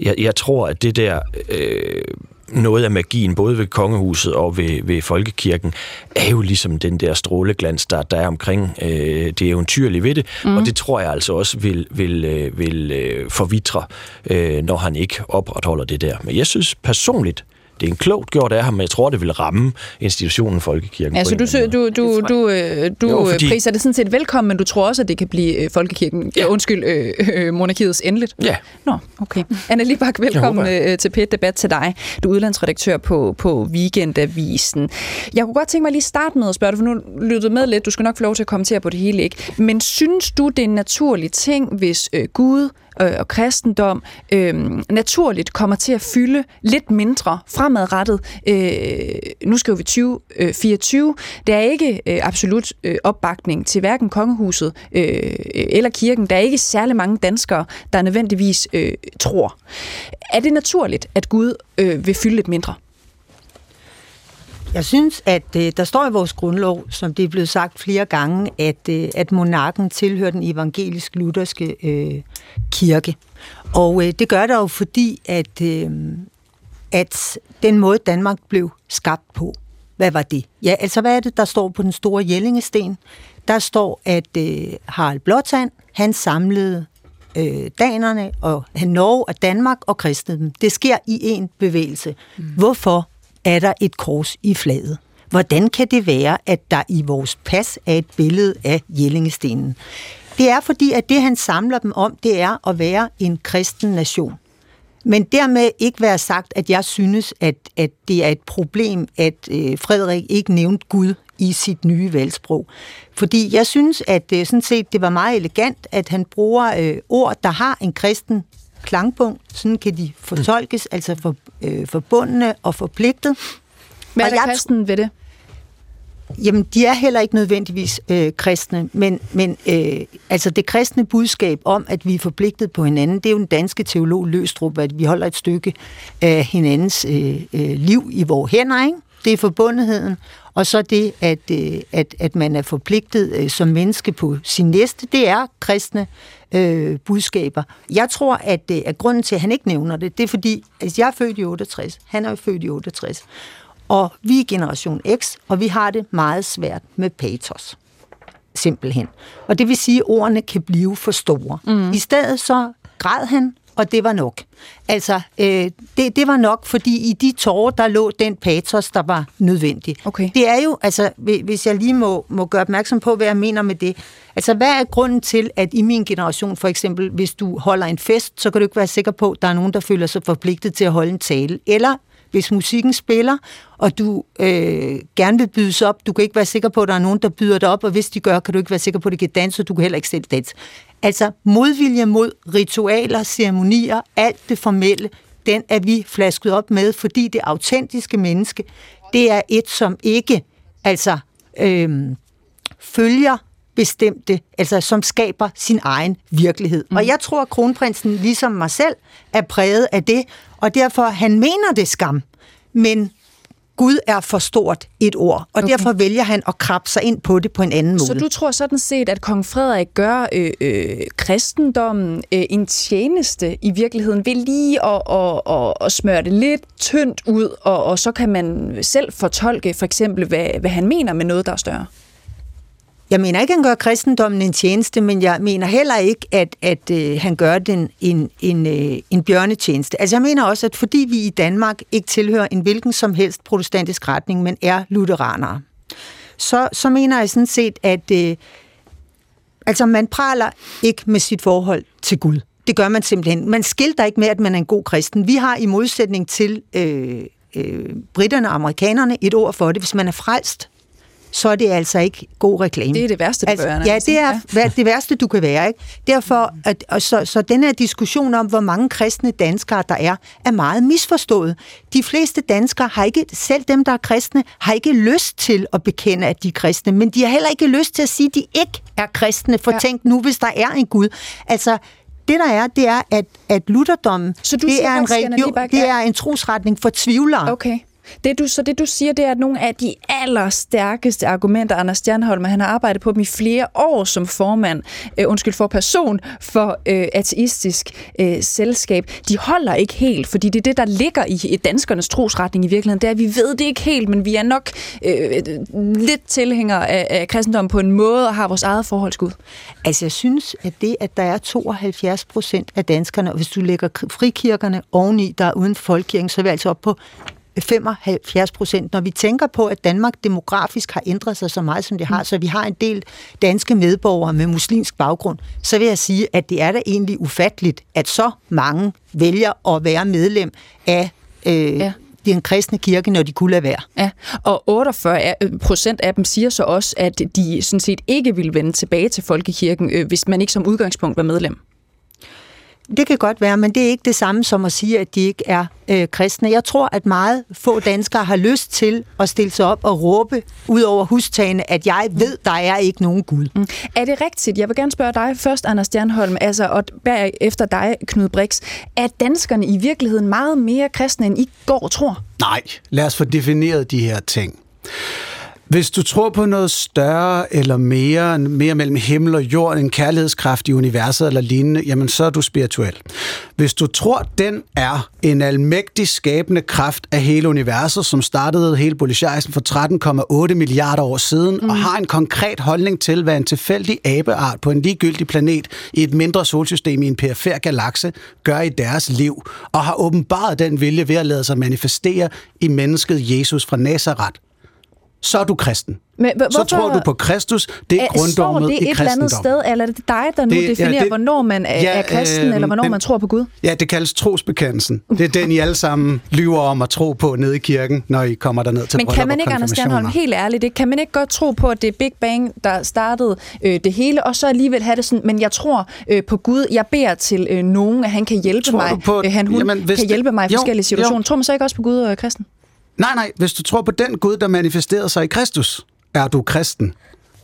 jeg, jeg tror, at det der... Øh, noget af magien, både ved kongehuset og ved, ved folkekirken, er jo ligesom den der stråleglans, der, der er omkring øh, det eventyrlige ved det, mm. og det tror jeg altså også vil, vil, øh, vil øh, forvitre, øh, når han ikke opretholder det der. Men jeg synes personligt, det er en klogt gjort af ham, men jeg tror, det vil ramme institutionen folkekirken. altså en du, sø- du, du, du, øh, du Jo, jo, fordi- priser det sådan set velkommen, men du tror også, at det kan blive øh, folkekirken, ja. Undskyld, øh, øh, monarkiets endeligt? Ja. Nå, okay. Anna Libak, velkommen Jeg øh, til pet Debat til dig. Du er udlandsredaktør på, på Weekendavisen. Jeg kunne godt tænke mig lige at starte med at spørge dig, for nu lyttede med lidt, du skal nok få lov til at kommentere på det hele, ikke? Men synes du, det er en naturlig ting, hvis øh, Gud øh, og kristendom øh, naturligt kommer til at fylde lidt mindre fremadrettet. Øh, nu skriver vi 2024. Øh, der er ikke øh, absolut øh, opbakning til hverken kongehuset øh, eller kirken. Der er ikke særlig mange danskere, der nødvendigvis øh, tror. Er det naturligt, at Gud øh, vil fylde lidt mindre? Jeg synes, at øh, der står i vores grundlov, som det er blevet sagt flere gange, at, øh, at monarken tilhører den evangelisk-lutherske øh, kirke. Og øh, det gør der jo fordi, at, øh, at den måde Danmark blev skabt på, hvad var det? Ja, altså hvad er det, der står på den store Jellingesten? Der står, at øh, Harald Blåtand, han samlede øh, danerne og Norge og Danmark og kristne dem. Det sker i en bevægelse. Mm. Hvorfor? Er der et kors i flaget. Hvordan kan det være, at der i vores pas er et billede af Jellingestenen? Det er fordi, at det han samler dem om, det er at være en kristen nation. Men dermed ikke være sagt, at jeg synes, at, at det er et problem, at øh, Frederik ikke nævnte Gud i sit nye valgsprog. Fordi jeg synes, at øh, sådan set, det var meget elegant, at han bruger øh, ord, der har en kristen klangpunkt. Sådan kan de fortolkes, mm. altså for, øh, forbundne og forpligtet. Hvad er der kristen ved det? Jamen, de er heller ikke nødvendigvis øh, kristne, men, men øh, altså det kristne budskab om, at vi er forpligtet på hinanden, det er jo den danske teolog Løstrup, at vi holder et stykke af hinandens øh, øh, liv i vores hænder, ikke? Det er forbundetheden, og så det, at, øh, at, at man er forpligtet øh, som menneske på sin næste, det er kristne øh, budskaber. Jeg tror, at, øh, at grunden til, at han ikke nævner det, det er fordi, altså jeg er født i 68, han er jo født i 68, og vi er generation X, og vi har det meget svært med patos simpelthen. Og det vil sige, at ordene kan blive for store. Mm. I stedet så græd han, og det var nok. Altså, øh, det, det var nok, fordi i de tårer, der lå den patos, der var nødvendig. Okay. Det er jo, altså, hvis jeg lige må, må gøre opmærksom på, hvad jeg mener med det. Altså, hvad er grunden til, at i min generation, for eksempel, hvis du holder en fest, så kan du ikke være sikker på, at der er nogen, der føler sig forpligtet til at holde en tale. Eller hvis musikken spiller, og du øh, gerne vil bydes op, du kan ikke være sikker på, at der er nogen, der byder dig op, og hvis de gør, kan du ikke være sikker på, at de kan danse, og du kan heller ikke selv danse. Altså modvilje mod ritualer, ceremonier, alt det formelle, den er vi flasket op med, fordi det autentiske menneske, det er et, som ikke altså øh, følger bestemte, altså som skaber sin egen virkelighed. Mm. Og jeg tror, at kronprinsen, ligesom mig selv, er præget af det, og derfor, han mener det skam, men Gud er for stort et ord, og okay. derfor vælger han at krabbe sig ind på det på en anden måde. Så du tror sådan set, at kong Frederik gør øh, øh, kristendommen øh, en tjeneste i virkeligheden ved lige at, at, at, at smøre det lidt tyndt ud, og, og så kan man selv fortolke for eksempel, hvad, hvad han mener med noget, der er større? Jeg mener ikke, at han gør kristendommen en tjeneste, men jeg mener heller ikke, at, at øh, han gør den en, en, øh, en bjørnetjeneste. Altså jeg mener også, at fordi vi i Danmark ikke tilhører en hvilken som helst protestantisk retning, men er lutheranere, så, så mener jeg sådan set, at øh, altså man praler ikke med sit forhold til Gud. Det gør man simpelthen. Man skilter ikke med, at man er en god kristen. Vi har i modsætning til øh, øh, britterne og amerikanerne et ord for det. Hvis man er frelst, så er det altså ikke god reklame. Det er det værste, du altså, være. Ja, det er ja. det værste, du kan være. Ikke? Derfor, at, og så, så den her diskussion om, hvor mange kristne danskere der er, er meget misforstået. De fleste danskere har ikke, selv dem, der er kristne, har ikke lyst til at bekende, at de er kristne, men de har heller ikke lyst til at sige, at de ikke er kristne. For ja. tænk nu, hvis der er en Gud. Altså, det der er, det er, at, at lutherdommen, så du det, er en religion, det er en trosretning for tvivlere. Okay. Det du, så det du siger, det er, at nogle af de allerstærkeste argumenter, Anders Stjernholm, han har arbejdet på dem i flere år som formand, øh, undskyld, for person for øh, ateistisk øh, selskab, de holder ikke helt, fordi det er det, der ligger i, danskernes trosretning i virkeligheden, det er, at vi ved det ikke helt, men vi er nok øh, lidt tilhængere af, af kristendommen på en måde, og har vores eget forholdsgud. Altså, jeg synes, at det, at der er 72 procent af danskerne, og hvis du lægger frikirkerne oveni, der er uden folkekirken, så er vi altså op på 75 procent. Når vi tænker på, at Danmark demografisk har ændret sig så meget, som det har, så vi har en del danske medborgere med muslimsk baggrund, så vil jeg sige, at det er da egentlig ufatteligt, at så mange vælger at være medlem af øh, ja den kristne kirke, når de kunne lade være. Ja, og 48 procent af dem siger så også, at de sådan set ikke vil vende tilbage til folkekirken, øh, hvis man ikke som udgangspunkt var medlem. Det kan godt være, men det er ikke det samme som at sige, at de ikke er øh, kristne. Jeg tror, at meget få danskere har lyst til at stille sig op og råbe ud over hustagene, at jeg ved, der er ikke nogen Gud. Mm. Er det rigtigt? Jeg vil gerne spørge dig først, Anders Stjernholm, altså, og efter dig, Knud Brix. Er danskerne i virkeligheden meget mere kristne, end I går tror? Nej, lad os få defineret de her ting. Hvis du tror på noget større eller mere, mere mellem himmel og jord, en kærlighedskraft i universet eller lignende, jamen så er du spirituel. Hvis du tror, den er en almægtig skabende kraft af hele universet, som startede hele bolsjejsen for 13,8 milliarder år siden, mm. og har en konkret holdning til, hvad en tilfældig abeart på en ligegyldig planet i et mindre solsystem i en perifer galakse gør i deres liv, og har åbenbart den vilje ved at lade sig manifestere i mennesket Jesus fra Nazareth, så er du kristen. Men, hvorfor, så tror du på Kristus, det er grunddommet i kristendom. det et eller andet sted, eller er det dig, der nu det, definerer, ja, det, hvornår man er, ja, er kristen, øh, eller hvornår den, man tror på Gud? Ja, det kaldes trosbekendelsen. Det er den, I alle sammen lyver om at tro på nede i kirken, når I kommer derned til Men kan man ikke, Anders Stjernholm, helt ærligt, det, kan man ikke godt tro på, at det er Big Bang, der startede øh, det hele, og så alligevel have det sådan, men jeg tror øh, på Gud, jeg beder til øh, nogen, at han kan hjælpe tror mig, på, øh, han, hun jamen, kan hjælpe mig i forskellige situationer. Jo. Tror man så ikke også på Gud og kristen? Nej, nej, hvis du tror på den Gud, der manifesterede sig i Kristus, er du kristen.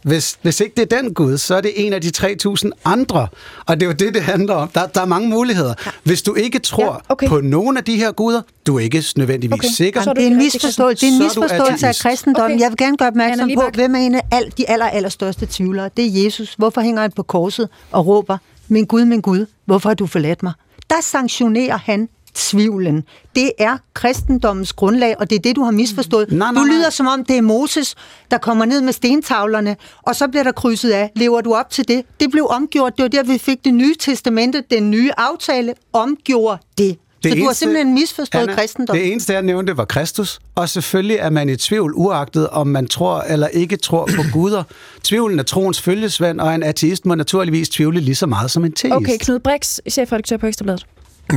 Hvis, hvis ikke det er den Gud, så er det en af de 3.000 andre. Og det er jo det, det handler om. Der, der er mange muligheder. Ja. Hvis du ikke tror ja, okay. på nogen af de her guder, du er ikke nødvendigvis okay. sikker. Det er en misforståelse, det er en misforståelse af kristendommen. Okay. Jeg vil gerne gøre opmærksom på, hvem er en af al, de aller, aller største tvivlere. Det er Jesus. Hvorfor hænger han på korset og råber, min Gud, min Gud, hvorfor har du forladt mig? Der sanktionerer han tvivlen. Det er kristendommens grundlag, og det er det, du har misforstået. Nej, nej, nej. Du lyder som om, det er Moses, der kommer ned med stentavlerne, og så bliver der krydset af. Lever du op til det? Det blev omgjort. Det var der, vi fik det nye testamente, den nye aftale, omgjorde det. Det så eneste, du har simpelthen misforstået Anna, kristendom. Det eneste, jeg nævnte, var Kristus. Og selvfølgelig er man i tvivl, uagtet om man tror eller ikke tror på guder. Tvivlen er troens følgesvand, og en ateist må naturligvis tvivle lige så meget som en teist. Okay, Knud Brix, chefredaktør på Ekstrabladet.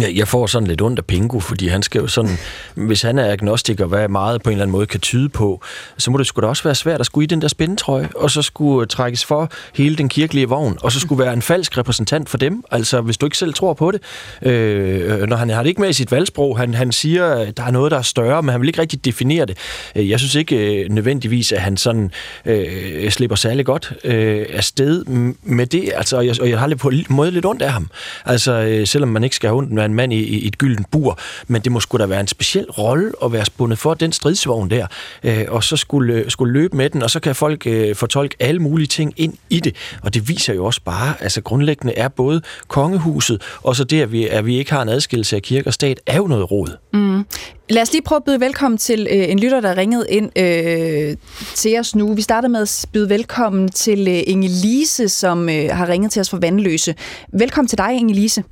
Ja, jeg får sådan lidt ondt af Pingu, fordi han skal jo sådan, hvis han er agnostiker, hvad meget på en eller anden måde kan tyde på, så må det sgu da også være svært at skulle i den der spændetrøje, og så skulle øh, trækkes for hele den kirkelige vogn, og så skulle være en falsk repræsentant for dem, altså hvis du ikke selv tror på det. Øh, øh når han har det ikke med i sit valgsprog, han, han siger, at der er noget, der er større, men han vil ikke rigtig definere det. Øh, jeg synes ikke øh, nødvendigvis, at han sådan øh, slipper særlig godt øh, afsted med det, altså, og jeg, og jeg har lidt på en måde lidt ondt af ham. Altså, øh, selvom man ikke skal have ondt være en mand i, i et gyldent bur, men det må skulle da være en speciel rolle at være spundet for den stridsvogn der, øh, og så skulle, øh, skulle løbe med den, og så kan folk øh, fortolke alle mulige ting ind i det, og det viser jo også bare, altså grundlæggende er både kongehuset, og så det, at vi, at vi ikke har en adskillelse af kirke og stat, er jo noget råd. Mm. Lad os lige prøve at byde velkommen til øh, en lytter, der ringede ind øh, til os nu. Vi starter med at byde velkommen til øh, Inge Lise, som øh, har ringet til os fra Vandløse. Velkommen til dig, Inge Lise.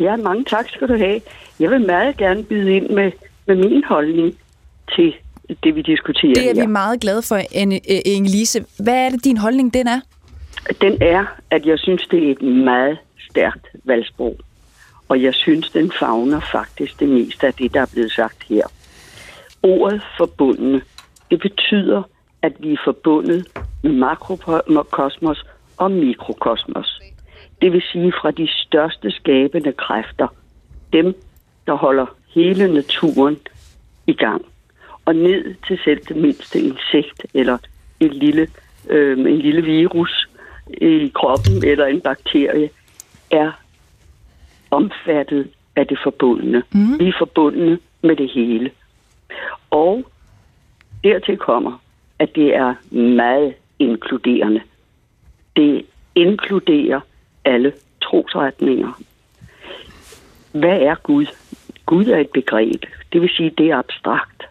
Ja, mange tak skal du have. Jeg vil meget gerne byde ind med, med min holdning til det, vi diskuterer Det er her. vi meget glade for, Inge-Lise. Hvad er det, din holdning den er? Den er, at jeg synes, det er et meget stærkt valgsprog. Og jeg synes, den fagner faktisk det meste af det, der er blevet sagt her. Ordet forbundne, det betyder, at vi er forbundet med makrokosmos og mikrokosmos. Det vil sige fra de største skabende kræfter, dem, der holder hele naturen i gang, og ned til selv det mindste insekt eller en lille, øh, en lille virus i kroppen eller en bakterie, er omfattet af det forbundne. Mm. Vi er forbundne med det hele. Og dertil kommer, at det er meget inkluderende. Det inkluderer alle trosretninger. Hvad er Gud? Gud er et begreb. Det vil sige, det er abstrakt.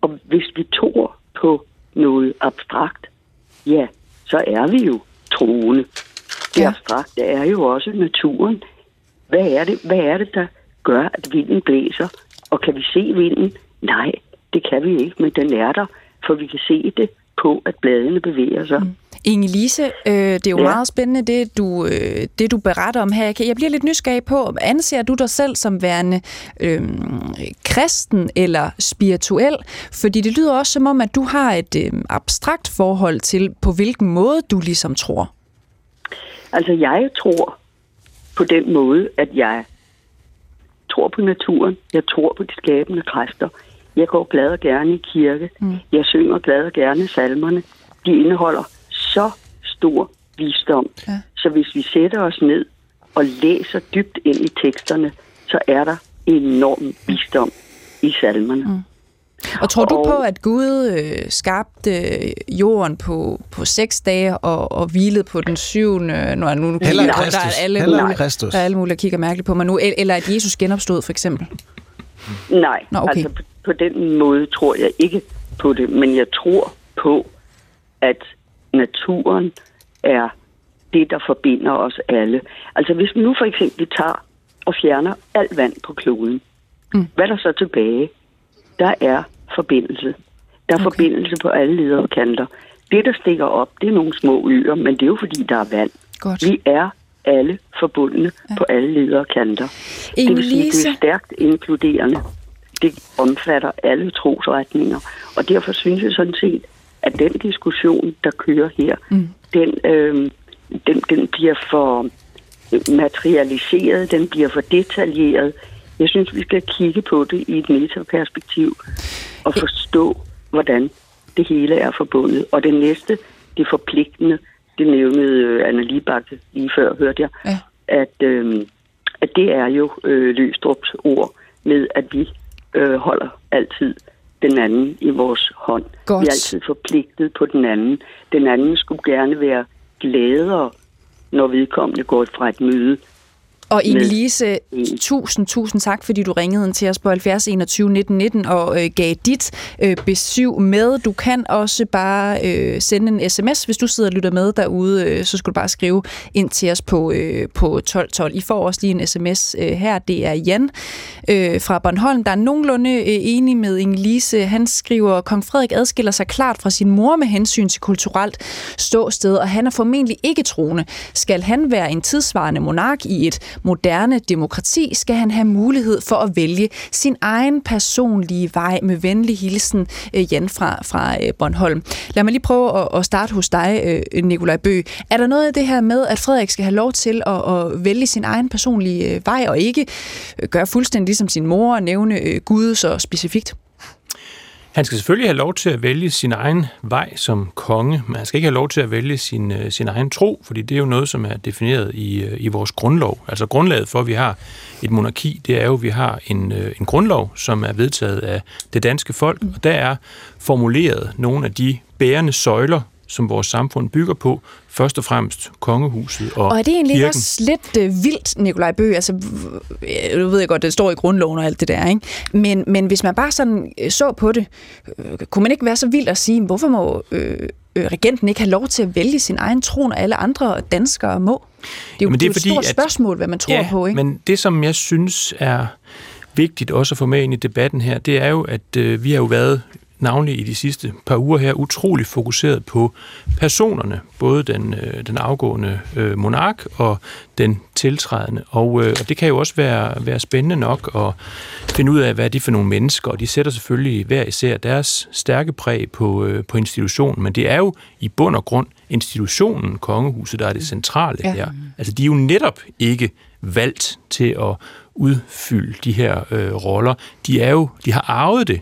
Og hvis vi tror på noget abstrakt, ja, så er vi jo troende. Det ja. abstrakte er jo også naturen. Hvad er, det, hvad er det, der gør, at vinden blæser? Og kan vi se vinden? Nej, det kan vi ikke, men den er der, for vi kan se det på, at bladene bevæger sig. Mm. Inge Lise, øh, det er jo ja. meget spændende, det du, øh, det du beretter om her. Jeg bliver lidt nysgerrig på, anser du dig selv som værende øh, kristen eller spirituel? Fordi det lyder også som om, at du har et øh, abstrakt forhold til, på hvilken måde du ligesom tror. Altså, jeg tror på den måde, at jeg tror på naturen, jeg tror på de skabende kræfter. Jeg går glad og gerne i kirke. Mm. Jeg synger glad og gerne salmerne. De indeholder så stor visdom. Ja. Så hvis vi sætter os ned og læser dybt ind i teksterne, så er der enorm visdom i salmerne. Mm. Og tror og, du på, at Gud øh, skabte jorden på, på seks dage og, og hvilede på den syvende? Nu, nu, nu Heller der er alle Heller mulige, Der er alle mulige, der kigger mærkeligt på mig nu. Eller at Jesus genopstod, for eksempel? Nej, Nå, okay. altså på, på den måde tror jeg ikke på det. Men jeg tror på, at naturen er det, der forbinder os alle. Altså hvis vi nu for eksempel tager og fjerner alt vand på kloden, mm. hvad er der så tilbage? Der er forbindelse. Der er okay. forbindelse på alle ledere og kanter. Det, der stikker op, det er nogle små øer, men det er jo fordi, der er vand. Godt. Vi er alle forbundne ja. på alle ledere og kanter. Det vil sige, det er stærkt inkluderende. Det omfatter alle trosretninger. Og derfor synes jeg sådan set, at den diskussion, der kører her, mm. den, øh, den, den bliver for materialiseret, den bliver for detaljeret. Jeg synes, vi skal kigge på det i et metaperspektiv og forstå, hvordan det hele er forbundet. Og det næste, det forpligtende, det nævnede øh, Anna Libak lige før, hørte jeg, ja. at, øh, at det er jo øh, Løstrups ord med, at vi øh, holder altid den anden i vores hånd. Godt. Vi er altid forpligtet på den anden. Den anden skulle gerne være gladere, når vedkommende går fra et møde og Inge-Lise, tusind, tusind tak, fordi du ringede ind til os på 70 21 19 19 og øh, gav dit øh, besøg med. Du kan også bare øh, sende en sms, hvis du sidder og lytter med derude, øh, så skal du bare skrive ind til os på, øh, på 1212. I får også lige en sms øh, her, det er Jan øh, fra Bornholm, der er nogenlunde øh, enig med Inge-Lise. Han skriver, Kong Frederik adskiller sig klart fra sin mor med hensyn til kulturelt ståsted, og han er formentlig ikke troende. Skal han være en tidsvarende monark i et moderne demokrati skal han have mulighed for at vælge sin egen personlige vej med venlig hilsen, øh, Jan fra, fra øh, Bornholm. Lad mig lige prøve at, at starte hos dig, øh, Nikolaj Bø. Er der noget af det her med, at Frederik skal have lov til at, at vælge sin egen personlige vej, og ikke gøre fuldstændig ligesom sin mor og nævne Gud så specifikt? Han skal selvfølgelig have lov til at vælge sin egen vej som konge, men han skal ikke have lov til at vælge sin, øh, sin egen tro, fordi det er jo noget, som er defineret i, øh, i vores grundlov. Altså grundlaget for, at vi har et monarki, det er jo, at vi har en, øh, en grundlov, som er vedtaget af det danske folk, og der er formuleret nogle af de bærende søjler, som vores samfund bygger på, først og fremmest kongehuset og Og er det egentlig kirken. også lidt øh, vildt, Nikolaj Bø? Altså, nu ved jeg godt, det står i grundloven og alt det der, ikke? Men, men hvis man bare sådan øh, så på det, øh, kunne man ikke være så vild at sige, hvorfor må øh, øh, regenten ikke have lov til at vælge sin egen tron, og alle andre danskere må? Det er jo, Jamen, det er, det er fordi, et stort spørgsmål, hvad man tror ja, på, ikke? men det, som jeg synes er vigtigt også at få med ind i debatten her, det er jo, at øh, vi har jo været navnlig i de sidste par uger her, utrolig fokuseret på personerne, både den, øh, den afgående øh, monark og den tiltrædende. Og, øh, og det kan jo også være, være spændende nok at finde ud af, hvad er de for nogle mennesker, og de sætter selvfølgelig hver især deres stærke præg på, øh, på institutionen, men det er jo i bund og grund institutionen, kongehuset, der er det centrale ja. her. Altså de er jo netop ikke valgt til at udfylde de her øh, roller. De er jo, de har arvet det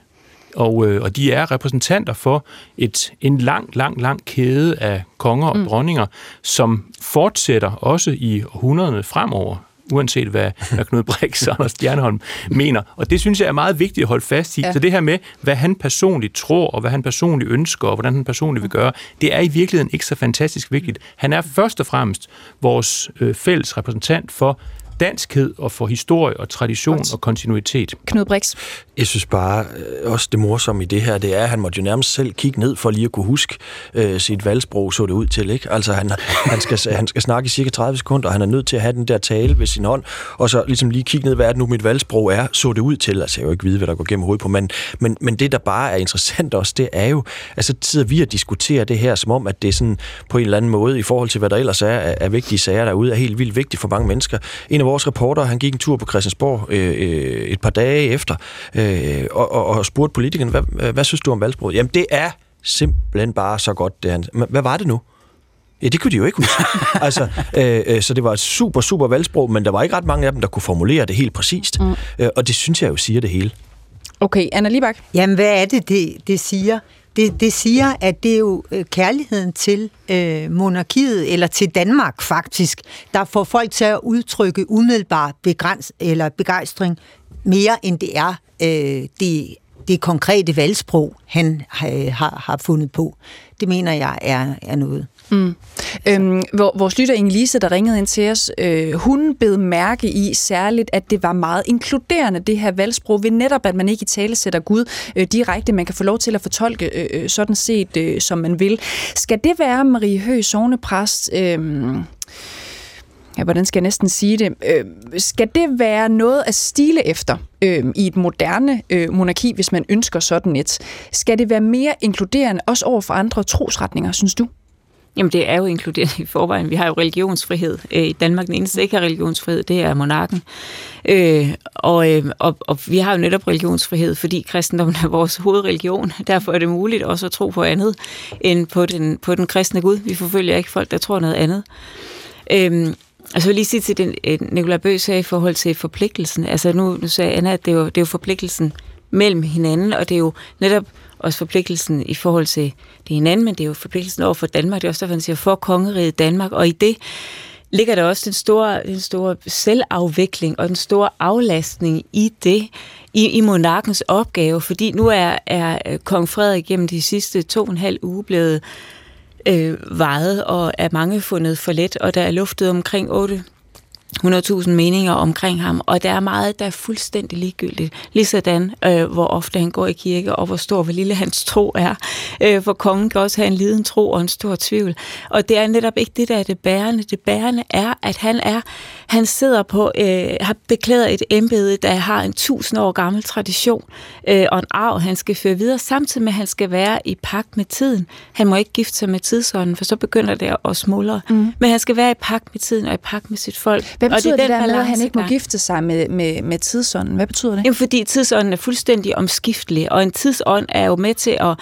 og, øh, og de er repræsentanter for et, en lang, lang, lang kæde af konger og mm. dronninger, som fortsætter også i århundrederne fremover uanset hvad, hvad Knud Brix og Anders Stjerneholm mener. Og det synes jeg er meget vigtigt at holde fast i. Ja. Så det her med, hvad han personligt tror, og hvad han personligt ønsker, og hvordan han personligt vil gøre, det er i virkeligheden ikke så fantastisk vigtigt. Han er først og fremmest vores øh, fælles repræsentant for danskhed og for historie og tradition Godt. og kontinuitet. Knud Brix. Jeg synes bare øh, også det morsomme i det her, det er, at han måtte jo nærmest selv kigge ned for lige at kunne huske øh, sit valgsprog, så det ud til. Ikke? Altså han, han, skal, han skal snakke i cirka 30 sekunder, og han er nødt til at have den der tale ved sin hånd, og så ligesom lige kigge ned, hvad er det nu mit valgsprog er, så det ud til. Altså jeg kan jo ikke vide, hvad der går gennem hovedet på, men, men, men det, der bare er interessant også, det er jo, altså sidder vi og diskuterer det her, som om, at det er sådan på en eller anden måde, i forhold til, hvad der ellers er, er vigtige sager derude, er helt vildt vigtigt for mange mennesker. En af vores reporter, han gik en tur på Christiansborg øh, øh, et par dage efter, øh, og, og, og spurgte politikeren, hvad, hvad synes du om valgsproget? Jamen, det er simpelthen bare så godt, det han... Hvad var det nu? Ja, det kunne de jo ikke huske. altså, øh, øh, så det var et super, super valgsprog, men der var ikke ret mange af dem, der kunne formulere det helt præcist. Mm. Øh, og det synes jeg jo siger det hele. Okay, Anna Libak. Jamen, hvad er det, det, det siger? Det, det siger, at det er jo øh, kærligheden til øh, monarkiet, eller til Danmark faktisk, der får folk til at udtrykke umiddelbar begræns, eller begejstring mere, end det er øh, det, det konkrete valgsprog, han øh, har, har fundet på. Det mener jeg er, er noget. Mm. Øhm, vores lytter Inge-Lise, der ringede ind til os, øh, hun bed mærke i særligt, at det var meget inkluderende, det her valgsprog, ved netop, at man ikke i tale sætter Gud øh, direkte. Man kan få lov til at fortolke øh, øh sådan set, øh, som man vil. Skal det være Marie Høgh, sovnepræst... Øh, ja, hvordan skal jeg næsten sige det, øh, skal det være noget at stile efter øh, i et moderne øh, monarki, hvis man ønsker sådan et? Skal det være mere inkluderende også over for andre trosretninger, synes du? Jamen, det er jo inkluderet i forvejen. Vi har jo religionsfrihed. Øh, I Danmark, den eneste, der ikke har religionsfrihed, det er monarken. Øh, og, øh, og, og vi har jo netop religionsfrihed, fordi kristendommen er vores hovedreligion. Derfor er det muligt også at tro på andet end på den, på den kristne Gud. Vi forfølger ikke folk, der tror noget andet. Øh, Altså, jeg vil lige sige til den, øh, Nicolai Bøs sagde i forhold til forpligtelsen. Altså, nu, nu sagde Anna, at det er, jo, det er jo forpligtelsen mellem hinanden, og det er jo netop også forpligtelsen i forhold til det hinanden, men det er jo forpligtelsen over for Danmark. Det er også derfor, han siger, for kongeriget Danmark. Og i det ligger der også den store, den store selvafvikling og den store aflastning i det, i, i monarkens opgave, fordi nu er, er øh, kong Frederik gennem de sidste to og en halv uge blevet øh, vejet og er mange fundet for let, og der er luftet omkring 8 100.000 meninger omkring ham, og der er meget, der er fuldstændig ligegyldigt. Ligesådan, øh, hvor ofte han går i kirke, og hvor stor hvor lille hans tro er. Øh, for kongen kan også have en liden tro og en stor tvivl. Og det er netop ikke det, der er det bærende. Det bærende er, at han er, han sidder på, øh, har beklædet et embede, der har en tusind år gammel tradition, øh, og en arv, han skal føre videre, samtidig med, at han skal være i pagt med tiden. Han må ikke gifte sig med tidsånden, for så begynder det at smuldre. Mm. Men han skal være i pagt med tiden og i pagt med sit folk. Hvad betyder og det, det der med, at han ikke må gifte sig med, med, med tidsånden? Hvad betyder det? Jamen, fordi tidsånden er fuldstændig omskiftelig, og en tidsånd er jo med til at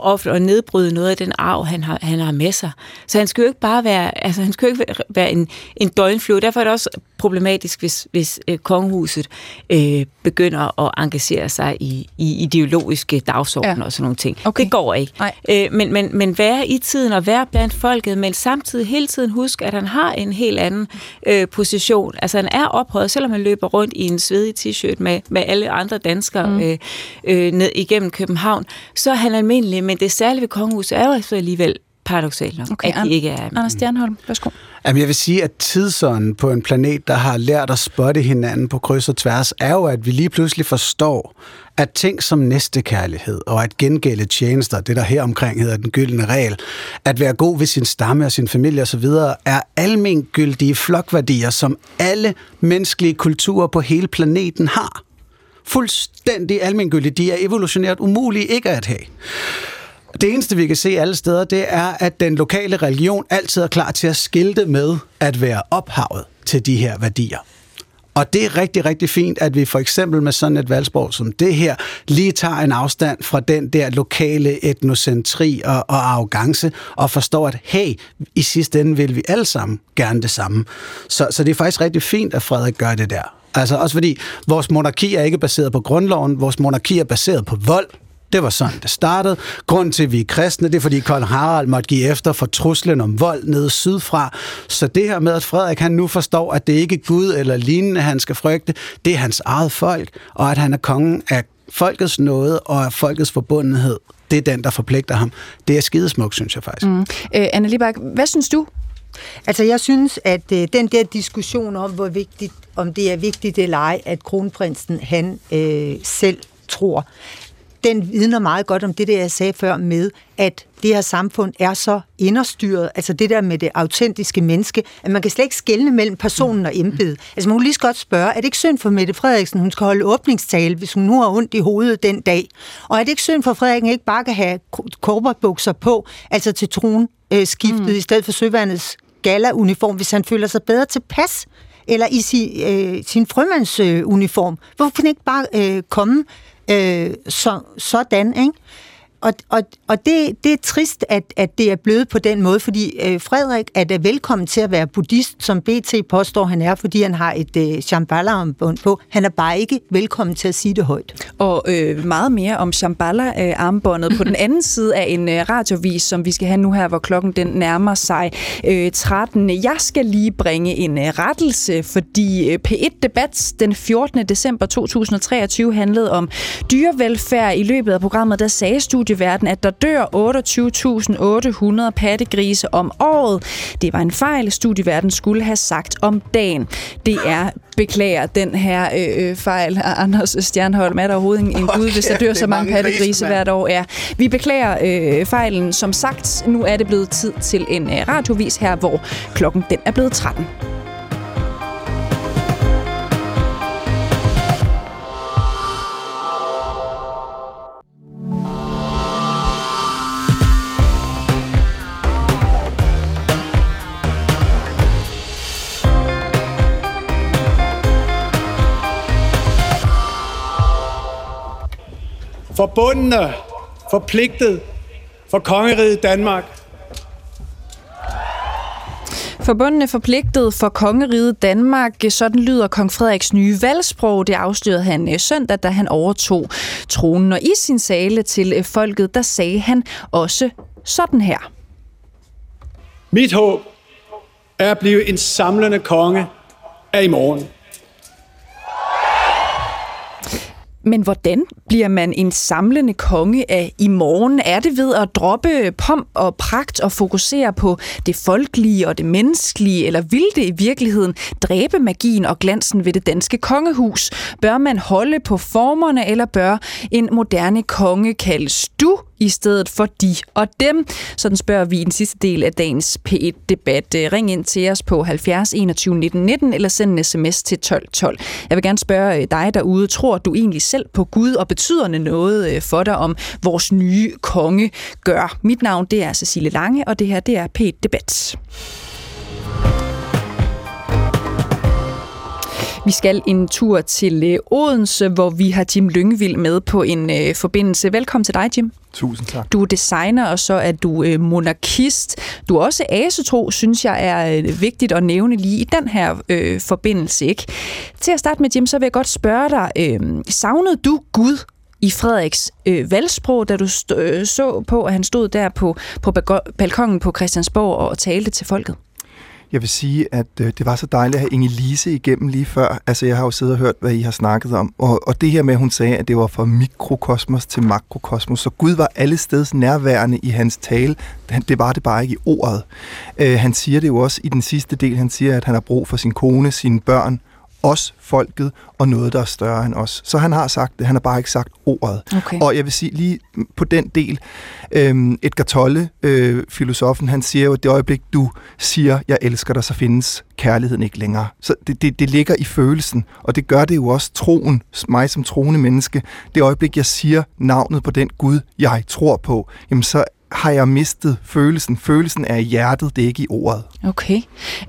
ofte at nedbryde noget af den arv, han har, han har med sig. Så han skal jo ikke bare være, altså han skal jo ikke være en, en døgnflue. Derfor er det også problematisk, hvis, hvis øh, kongehuset øh, begynder at engagere sig i, i ideologiske dagsordner ja. og sådan nogle ting. Okay. Det går ikke. Øh, men, men, men være i tiden og være blandt folket, men samtidig hele tiden huske, at han har en helt anden øh, position. Altså han er ophøjet, selvom han løber rundt i en svedig t-shirt med, med alle andre danskere mm. øh, øh, ned igennem København, så er han almindelig men det særlige ved kongehuset er jo altså alligevel paradoxalt nok, okay, at de ikke er... Anders Stjernholm, værsgo. Jamen, jeg vil sige, at tidsånden på en planet, der har lært at spotte hinanden på kryds og tværs, er jo, at vi lige pludselig forstår, at ting som næstekærlighed og at gengælde tjenester, det der her omkring hedder den gyldne regel, at være god ved sin stamme og sin familie osv., er almengyldige flokværdier, som alle menneskelige kulturer på hele planeten har fuldstændig almengyldige. De er evolutionært umulige ikke at have. Det eneste, vi kan se alle steder, det er, at den lokale religion altid er klar til at skilte med at være ophavet til de her værdier. Og det er rigtig, rigtig fint, at vi for eksempel med sådan et valgsprog som det her, lige tager en afstand fra den der lokale etnocentri og, og arrogance, og forstår, at hey, i sidste ende vil vi alle sammen gerne det samme. Så, så det er faktisk rigtig fint, at Frederik gør det der. Altså også fordi vores monarki er ikke baseret på grundloven, vores monarki er baseret på vold. Det var sådan, det startede. Grunden til, at vi er kristne, det er, fordi kong Harald måtte give efter for truslen om vold nede sydfra. Så det her med, at Frederik han nu forstår, at det ikke er Gud eller lignende, han skal frygte, det er hans eget folk, og at han er kongen af folkets nåde og af folkets forbundenhed, det er den, der forpligter ham. Det er skidesmukt, synes jeg faktisk. Mm. Øh, Anna Libak, hvad synes du Altså, jeg synes, at øh, den der diskussion om, hvor vigtigt, om det er vigtigt eller ej, at kronprinsen, han øh, selv tror, den vidner meget godt om det, der jeg sagde før med, at det her samfund er så inderstyret, altså det der med det autentiske menneske, at man kan slet ikke skelne mellem personen og embedet. Altså man kunne lige så godt spørge, er det ikke synd for Mette Frederiksen, hun skal holde åbningstale, hvis hun nu har ondt i hovedet den dag? Og er det ikke synd for Frederiksen ikke bare kan have korperbukser på, altså til tronen øh, skiftet, mm. i stedet for søværnets gala-uniform, hvis han føler sig bedre tilpas? Eller i sin, øh, sin frømandsuniform. Øh, Hvorfor kan han ikke bare øh, komme øh, så, sådan, ikke? Og, og, og det, det er trist, at, at det er blevet på den måde, fordi øh, Frederik er da velkommen til at være buddhist, som BT påstår, han er, fordi han har et øh, Shambhala-armbånd på. Han er bare ikke velkommen til at sige det højt. Og øh, meget mere om Shambhala-armbåndet på den anden side af en øh, radiovis, som vi skal have nu her, hvor klokken den nærmer sig øh, 13. Jeg skal lige bringe en øh, rettelse, fordi øh, P1-debat den 14. december 2023 handlede om dyrevelfærd. I løbet af programmet, der sagde studieverden, at der dør 28.800 pattegrise om året. Det var en fejl, studieverden skulle have sagt om dagen. Det er beklager den her øh, øh fejl. Anders Stjernholm, er der overhovedet en, en gud, hvis der dør så mange pattegrise hvert år? Ja. Vi beklager øh, fejlen. Som sagt, nu er det blevet tid til en øh, radiovis her, hvor klokken den er blevet 13. forbundne, forpligtet for kongeriget Danmark. Forbundne forpligtet for kongeriget Danmark. Sådan lyder kong Frederiks nye valgsprog. Det afslørede han øh, søndag, da han overtog tronen. Og i sin sale til øh, folket, der sagde han også sådan her. Mit håb er at blive en samlende konge af i morgen. Men hvordan bliver man en samlende konge af i morgen? Er det ved at droppe pomp og pragt og fokusere på det folkelige og det menneskelige, eller vil det i virkeligheden dræbe magien og glansen ved det danske kongehus? Bør man holde på formerne, eller bør en moderne konge kaldes du i stedet for de og dem? Sådan spørger vi i den sidste del af dagens P1-debat. Øh, ring ind til os på 70 21 19 19 eller send en sms til 12 12. Jeg vil gerne spørge øh, dig derude, tror du egentlig selv på Gud, og betyder det noget øh, for dig om vores nye konge gør? Mit navn det er Cecilie Lange, og det her det er P1-debat. Vi skal en tur til øh, Odense, hvor vi har Jim Lyngvild med på en øh, forbindelse. Velkommen til dig, Jim. Tusind tak. Du er designer, og så er du øh, monarkist. Du er også asetro, synes jeg er øh, vigtigt at nævne lige i den her øh, forbindelse. Ikke? Til at starte med, Jim, så vil jeg godt spørge dig, øh, savnede du Gud i Frederiks øh, valgsprog, da du st- øh, så på, at han stod der på, på balkongen på Christiansborg og talte til folket? Jeg vil sige, at øh, det var så dejligt at have Inge Lise igennem lige før. Altså, jeg har jo siddet og hørt, hvad I har snakket om. Og, og det her med, at hun sagde, at det var fra mikrokosmos til makrokosmos. Så Gud var alle steds nærværende i hans tale. Det var det bare ikke i ordet. Øh, han siger det jo også i den sidste del. Han siger, at han har brug for sin kone, sine børn, os, folket, og noget, der er større end os. Så han har sagt det, han har bare ikke sagt ordet. Okay. Og jeg vil sige lige på den del, øhm, Edgar Tolle, øh, filosofen, han siger jo, at det øjeblik, du siger, jeg elsker dig, så findes kærligheden ikke længere. Så det, det, det ligger i følelsen, og det gør det jo også troen, mig som troende menneske. Det øjeblik, jeg siger navnet på den Gud, jeg tror på, jamen så har jeg mistet følelsen. Følelsen er i hjertet, det er ikke i ordet. Okay.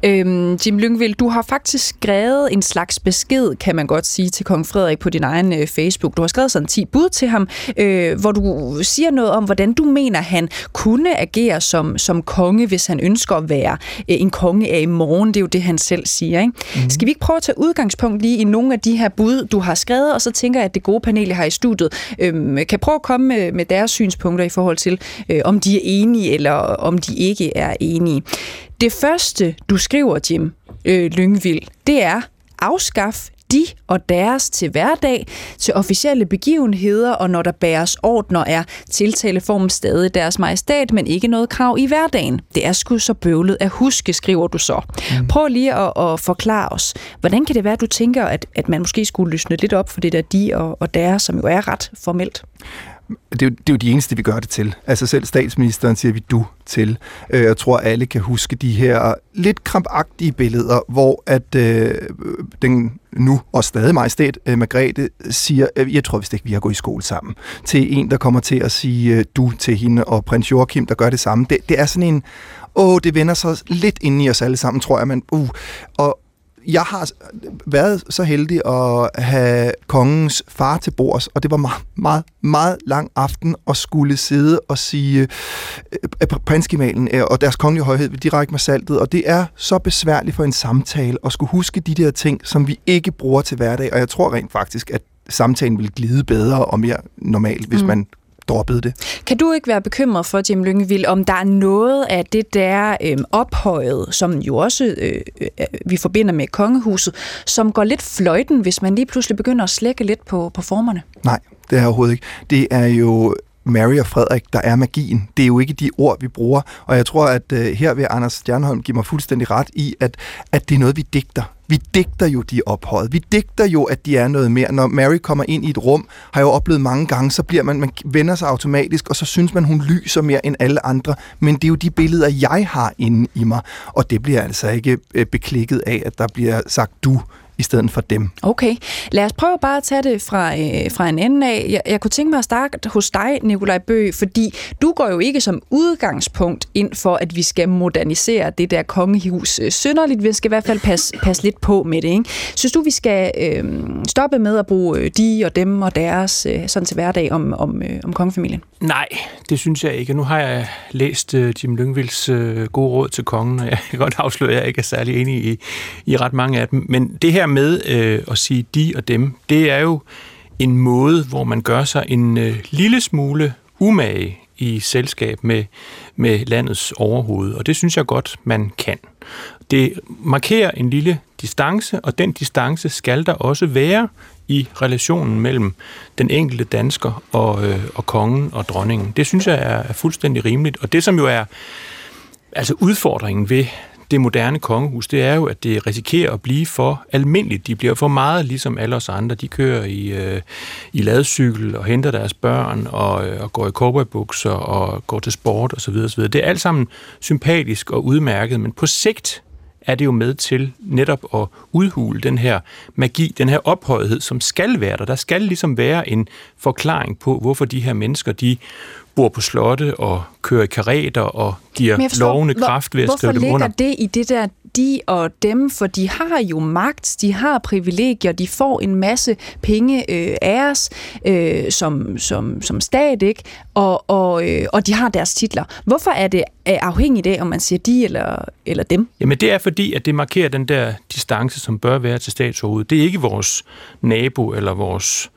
Øhm, Jim Lyngvild, du har faktisk skrevet en slags besked, kan man godt sige, til kong Frederik på din egen øh, Facebook. Du har skrevet sådan 10 bud til ham, øh, hvor du siger noget om, hvordan du mener, han kunne agere som, som konge, hvis han ønsker at være øh, en konge af i morgen. Det er jo det, han selv siger. Ikke? Mm. Skal vi ikke prøve at tage udgangspunkt lige i nogle af de her bud, du har skrevet, og så tænker jeg, at det gode panel, jeg har i studiet, øh, kan prøve at komme med, med deres synspunkter i forhold til, øh, om de er enige, eller om de ikke er enige. Det første, du skriver, Jim øh, Lyngvild, det er afskaf de og deres til hverdag, til officielle begivenheder, og når der bæres ordner, er tiltaleformen stadig deres majestat, men ikke noget krav i hverdagen. Det er sgu så bøvlet at huske, skriver du så. Mm. Prøv lige at, at forklare os, hvordan kan det være, at du tænker, at, at man måske skulle løsne lidt op for det der de og, og deres, som jo er ret formelt? Det er, jo, det er jo de eneste, vi gør det til. Altså selv statsministeren siger vi du til. Øh, jeg tror, alle kan huske de her lidt krampagtige billeder, hvor at øh, den nu og stadig majestæt øh, Margrethe siger, øh, jeg tror vist ikke, vi har gået i skole sammen. Til en, der kommer til at sige øh, du til hende, og prins Joachim, der gør det samme. Det, det er sådan en, åh, det vender sig lidt ind i os alle sammen, tror jeg. Men, uh, og jeg har været så heldig at have kongens far til bords, og det var meget, meget, meget lang aften at skulle sidde og sige øh, prinsgemalen øh, og deres kongelige højhed vil direkte med saltet, og det er så besværligt for en samtale at skulle huske de der ting, som vi ikke bruger til hverdag, og jeg tror rent faktisk, at samtalen vil glide bedre og mere normalt, hvis mm. man droppede det. Kan du ikke være bekymret for, Jim Lyngvild, om der er noget af det der øh, ophøjet, som jo også øh, øh, vi forbinder med kongehuset, som går lidt fløjten, hvis man lige pludselig begynder at slække lidt på, på formerne? Nej, det er overhovedet ikke. Det er jo Mary og Frederik, der er magien. Det er jo ikke de ord, vi bruger. Og jeg tror, at øh, her vil Anders Stjernholm give mig fuldstændig ret i, at, at det er noget, vi digter. Vi digter jo de ophøjet. Vi digter jo, at de er noget mere. Når Mary kommer ind i et rum, har jeg jo oplevet mange gange, så bliver man, man vender sig automatisk, og så synes man, hun lyser mere end alle andre. Men det er jo de billeder, jeg har inde i mig. Og det bliver altså ikke øh, beklikket af, at der bliver sagt du i stedet for dem. Okay. Lad os prøve bare at tage det fra, øh, fra en ende af. Jeg, jeg kunne tænke mig at starte hos dig, Nikolaj Bø, fordi du går jo ikke som udgangspunkt ind for, at vi skal modernisere det der kongehus øh, synderligt. Vi skal i hvert fald passe, passe lidt på med det. Ikke? Synes du, vi skal øh, stoppe med at bruge øh, de og dem og deres øh, sådan til hverdag om, om, øh, om kongefamilien? Nej, det synes jeg ikke. Nu har jeg læst øh, Jim Lyngvilds øh, gode råd til kongen, og jeg kan godt afsløre, at jeg ikke er særlig enig i, i ret mange af dem. Men det her med øh, at sige de og dem, det er jo en måde, hvor man gør sig en øh, lille smule umage i selskab med, med landets overhoved, og det synes jeg godt, man kan. Det markerer en lille distance, og den distance skal der også være i relationen mellem den enkelte dansker og, øh, og kongen og dronningen. Det synes jeg er, er fuldstændig rimeligt, og det som jo er altså udfordringen ved det moderne kongehus, det er jo, at det risikerer at blive for almindeligt. De bliver for meget ligesom alle os andre. De kører i, øh, i ladcykel og henter deres børn og, øh, og går i cowboybukser og går til sport osv. osv. Det er alt sammen sympatisk og udmærket, men på sigt er det jo med til netop at udhule den her magi, den her ophøjethed, som skal være der. Der skal ligesom være en forklaring på, hvorfor de her mennesker, de bor på slotte og kører i kareter og giver forstår, lovende kraft ved at skrive dem under. Hvorfor ligger det i det der de og dem? For de har jo magt, de har privilegier, de får en masse penge øh, af os øh, som, som, som stat, ikke? Og, og, øh, og de har deres titler. Hvorfor er det afhængigt af, om man siger de eller, eller dem? Jamen det er fordi, at det markerer den der distance, som bør være til statsoverhovedet. Det er ikke vores nabo eller vores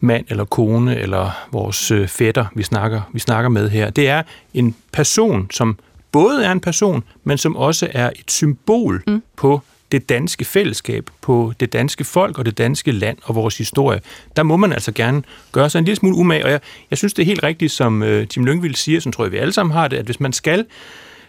mand eller kone eller vores øh, fætter, vi snakker, vi snakker med her. Det er en person, som både er en person, men som også er et symbol mm. på det danske fællesskab, på det danske folk og det danske land og vores historie. Der må man altså gerne gøre sig en lille smule umage, og jeg, jeg synes, det er helt rigtigt, som øh, Tim Lyngvild siger, som tror jeg, vi alle sammen har det, at hvis man skal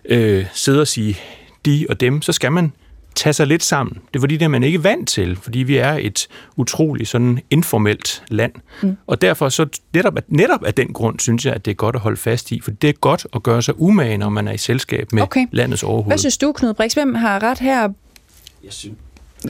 øh, sidde og sige de og dem, så skal man tage sig lidt sammen. Det er fordi, det er man ikke vant til, fordi vi er et utroligt sådan informelt land. Mm. Og derfor så netop, netop af den grund, synes jeg, at det er godt at holde fast i, for det er godt at gøre sig umage, når man er i selskab med okay. landets overhoved. Hvad synes du, Knud Brix? Hvem har ret her? Jeg synes,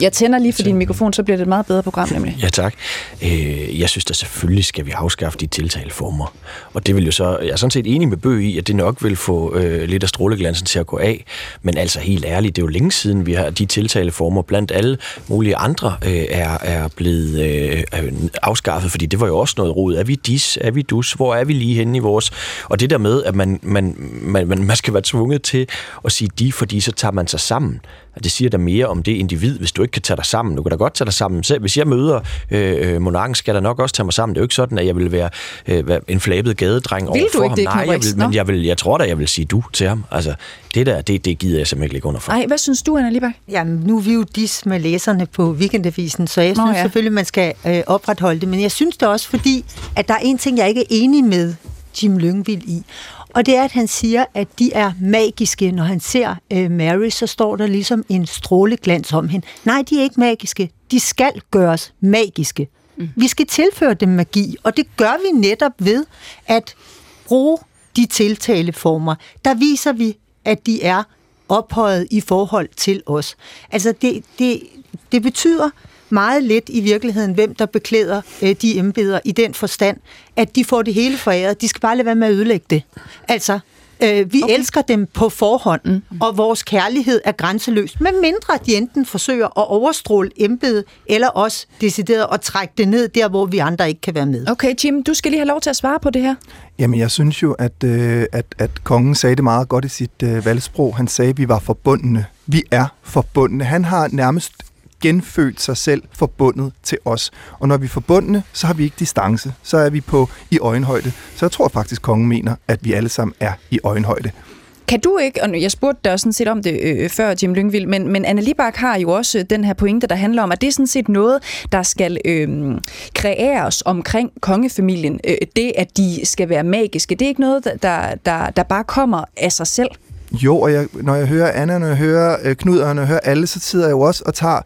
jeg tænder lige for din mikrofon, så bliver det et meget bedre program nemlig. Ja, tak. Øh, jeg synes da selvfølgelig skal vi afskaffe de tiltaleformer. Og det vil jo så, jeg er sådan set enig med Bø i, at det nok vil få øh, lidt af stråleglansen til at gå af. Men altså helt ærligt, det er jo længe siden, vi har de tiltaleformer blandt alle mulige andre øh, er, er blevet øh, afskaffet, fordi det var jo også noget rod. Er vi dis? Er vi dus? Hvor er vi lige henne i vores? Og det der med, at man, man, man, man, man skal være tvunget til at sige de, fordi så tager man sig sammen at det siger der mere om det individ, hvis du ikke kan tage dig sammen. Du kan da godt tage dig sammen. Selv hvis jeg møder øh, øh monarken, skal der nok også tage mig sammen. Det er jo ikke sådan, at jeg vil være, øh, en flabet gadedreng vil over for ham. Det, Nej, jeg vil, men jeg, vil, jeg tror da, jeg vil sige du til ham. Altså, det der, det, det gider jeg simpelthen ikke ligge under for. Nej, hvad synes du, Anna Libak? Jamen, nu er vi jo dis med læserne på Weekendavisen, så jeg Nå, synes ja. selvfølgelig, man skal øh, opretholde det. Men jeg synes det også, fordi at der er en ting, jeg ikke er enig med Jim Lyngvild i. Og det er, at han siger, at de er magiske. Når han ser uh, Mary, så står der ligesom en stråleglans om hende. Nej, de er ikke magiske. De skal gøres magiske. Mm. Vi skal tilføre dem magi, og det gør vi netop ved at bruge de tiltaleformer. Der viser vi, at de er ophøjet i forhold til os. Altså, det, det, det betyder, meget lidt i virkeligheden, hvem der beklæder øh, de embeder i den forstand, at de får det hele foræret. De skal bare lade være med at ødelægge det. Altså, Øh, vi okay. elsker dem på forhånd, mm. og vores kærlighed er grænseløs, med mindre de enten forsøger at overstråle embedet, eller også decideret at trække det ned der, hvor vi andre ikke kan være med. Okay, Jim, du skal lige have lov til at svare på det her. Jamen, jeg synes jo, at, øh, at, at kongen sagde det meget godt i sit øh, valgsprog. Han sagde, at vi var forbundne. Vi er forbundne. Han har nærmest genfødt sig selv forbundet til os. Og når vi er forbundne, så har vi ikke distance. Så er vi på i øjenhøjde. Så jeg tror faktisk, kongen mener, at vi alle sammen er i øjenhøjde. Kan du ikke, og jeg spurgte dig sådan set om det øh, øh før, Jim Lyngvild, men, men Anne Libak har jo også øh, den her pointe, der handler om, at det er sådan set noget, der skal øh, kreeres omkring kongefamilien. Øh, det, at de skal være magiske, det er ikke noget, der, der, der bare kommer af sig selv. Jo, og jeg, når jeg hører Anna, når jeg hører øh, Knud, og når jeg hører alle, så sidder jeg jo også og tager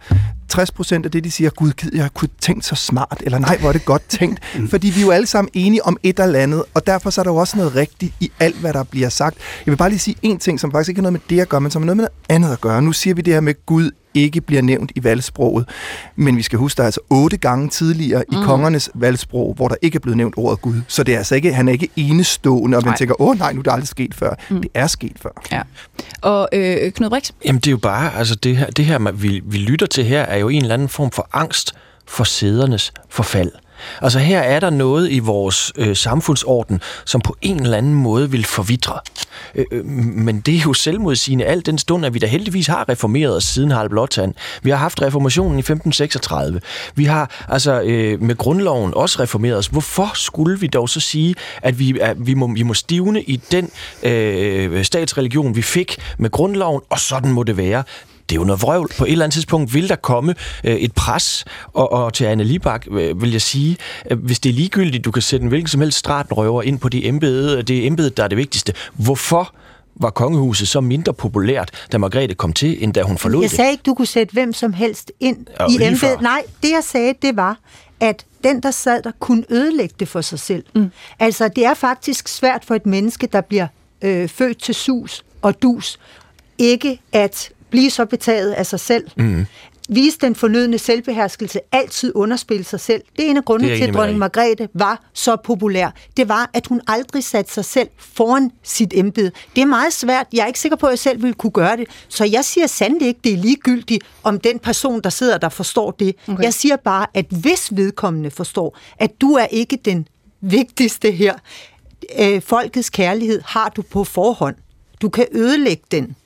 60 procent af det, de siger, gud, jeg kunne tænkt så smart, eller nej, hvor er det godt tænkt. Mm. Fordi vi er jo alle sammen enige om et eller andet, og derfor så er der jo også noget rigtigt i alt, hvad der bliver sagt. Jeg vil bare lige sige en ting, som faktisk ikke har noget med det at gøre, men som har noget med noget andet at gøre. Nu siger vi det her med, Gud ikke bliver nævnt i valgsproget. Men vi skal huske, der er altså otte gange tidligere mm. i kongernes valgsprog, hvor der ikke er blevet nævnt ordet Gud. Så det er altså ikke, han er ikke enestående, og man tænker, åh nej, nu er det aldrig sket før. Mm. Det er sket før. Ja. Og øh, Knud Brix? Jamen det er jo bare, altså det her, det her vi, vi lytter til her, er jo en eller anden form for angst for sædernes forfald. Altså her er der noget i vores øh, samfundsorden, som på en eller anden måde vil forvidre. Øh, øh, men det er jo selvmodsigende alt den stund, at vi da heldigvis har reformeret os siden Harald Blåtand. Vi har haft reformationen i 1536. Vi har altså øh, med grundloven også reformeret os. Hvorfor skulle vi dog så sige, at vi, at vi, må, vi må stivne i den øh, statsreligion, vi fik med grundloven, og sådan må det være? Det er jo noget vrøvl. På et eller andet tidspunkt vil der komme øh, et pres, og, og til Anne Libak øh, vil jeg sige, øh, hvis det er ligegyldigt, du kan sætte en hvilken som helst stratenrøver ind på det embede, det er embedet, der er det vigtigste. Hvorfor var kongehuset så mindre populært, da Margrethe kom til, end da hun forlod jeg det? Jeg sagde ikke, du kunne sætte hvem som helst ind ja, i embedet. Nej, det jeg sagde, det var, at den, der sad der, kunne ødelægge det for sig selv. Mm. Altså, det er faktisk svært for et menneske, der bliver øh, født til sus og dus, ikke at blive så betaget af sig selv, mm. vise den fornødne selvbeherskelse, altid underspille sig selv. Det er en af grundene til, at dronning Margrethe var så populær. Det var, at hun aldrig satte sig selv foran sit embede. Det er meget svært. Jeg er ikke sikker på, at jeg selv ville kunne gøre det. Så jeg siger sandelig ikke, det er ligegyldigt, om den person, der sidder der, forstår det. Okay. Jeg siger bare, at hvis vedkommende forstår, at du er ikke den vigtigste her, øh, folkets kærlighed har du på forhånd. Du kan ødelægge den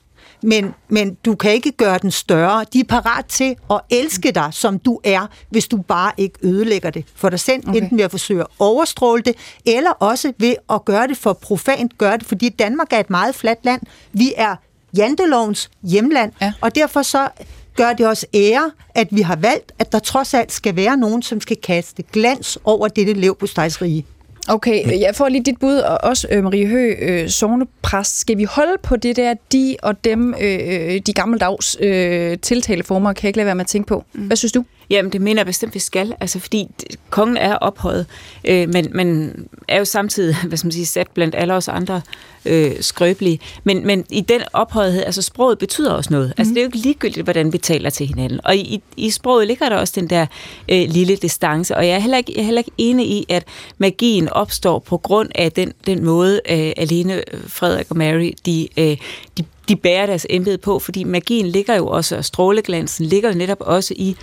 men, men du kan ikke gøre den større. De er parat til at elske dig, som du er, hvis du bare ikke ødelægger det for dig selv, okay. enten ved at forsøge at overstråle det, eller også ved at gøre det for profant, gøre det, fordi Danmark er et meget fladt land. Vi er jantelovens hjemland, ja. og derfor så gør det os ære, at vi har valgt, at der trods alt skal være nogen, som skal kaste glans over dette lev på rige. Okay, jeg får lige dit bud, og også øh, Marie Høgh, øh, sovnepræst. Skal vi holde på det der, de og dem, øh, øh, de gammeldags øh, tiltaleformer, kan jeg ikke lade være med at tænke på. Hvad synes du? Jamen, det mener jeg bestemt, vi skal. Altså, fordi kongen er ophøjet, øh, men, men er jo samtidig, hvad skal man sige, sat blandt alle os andre øh, skrøbelige. Men, men i den ophøjethed, altså sproget betyder også noget. Mm. Altså, det er jo ikke ligegyldigt, hvordan vi taler til hinanden. Og i, i sproget ligger der også den der øh, lille distance, og jeg er, heller ikke, jeg er heller ikke enig i, at magien opstår på grund af den, den måde, øh, alene Frederik og Mary, de, øh, de de bærer deres embede på, fordi magien ligger jo også, og stråleglansen ligger jo netop også i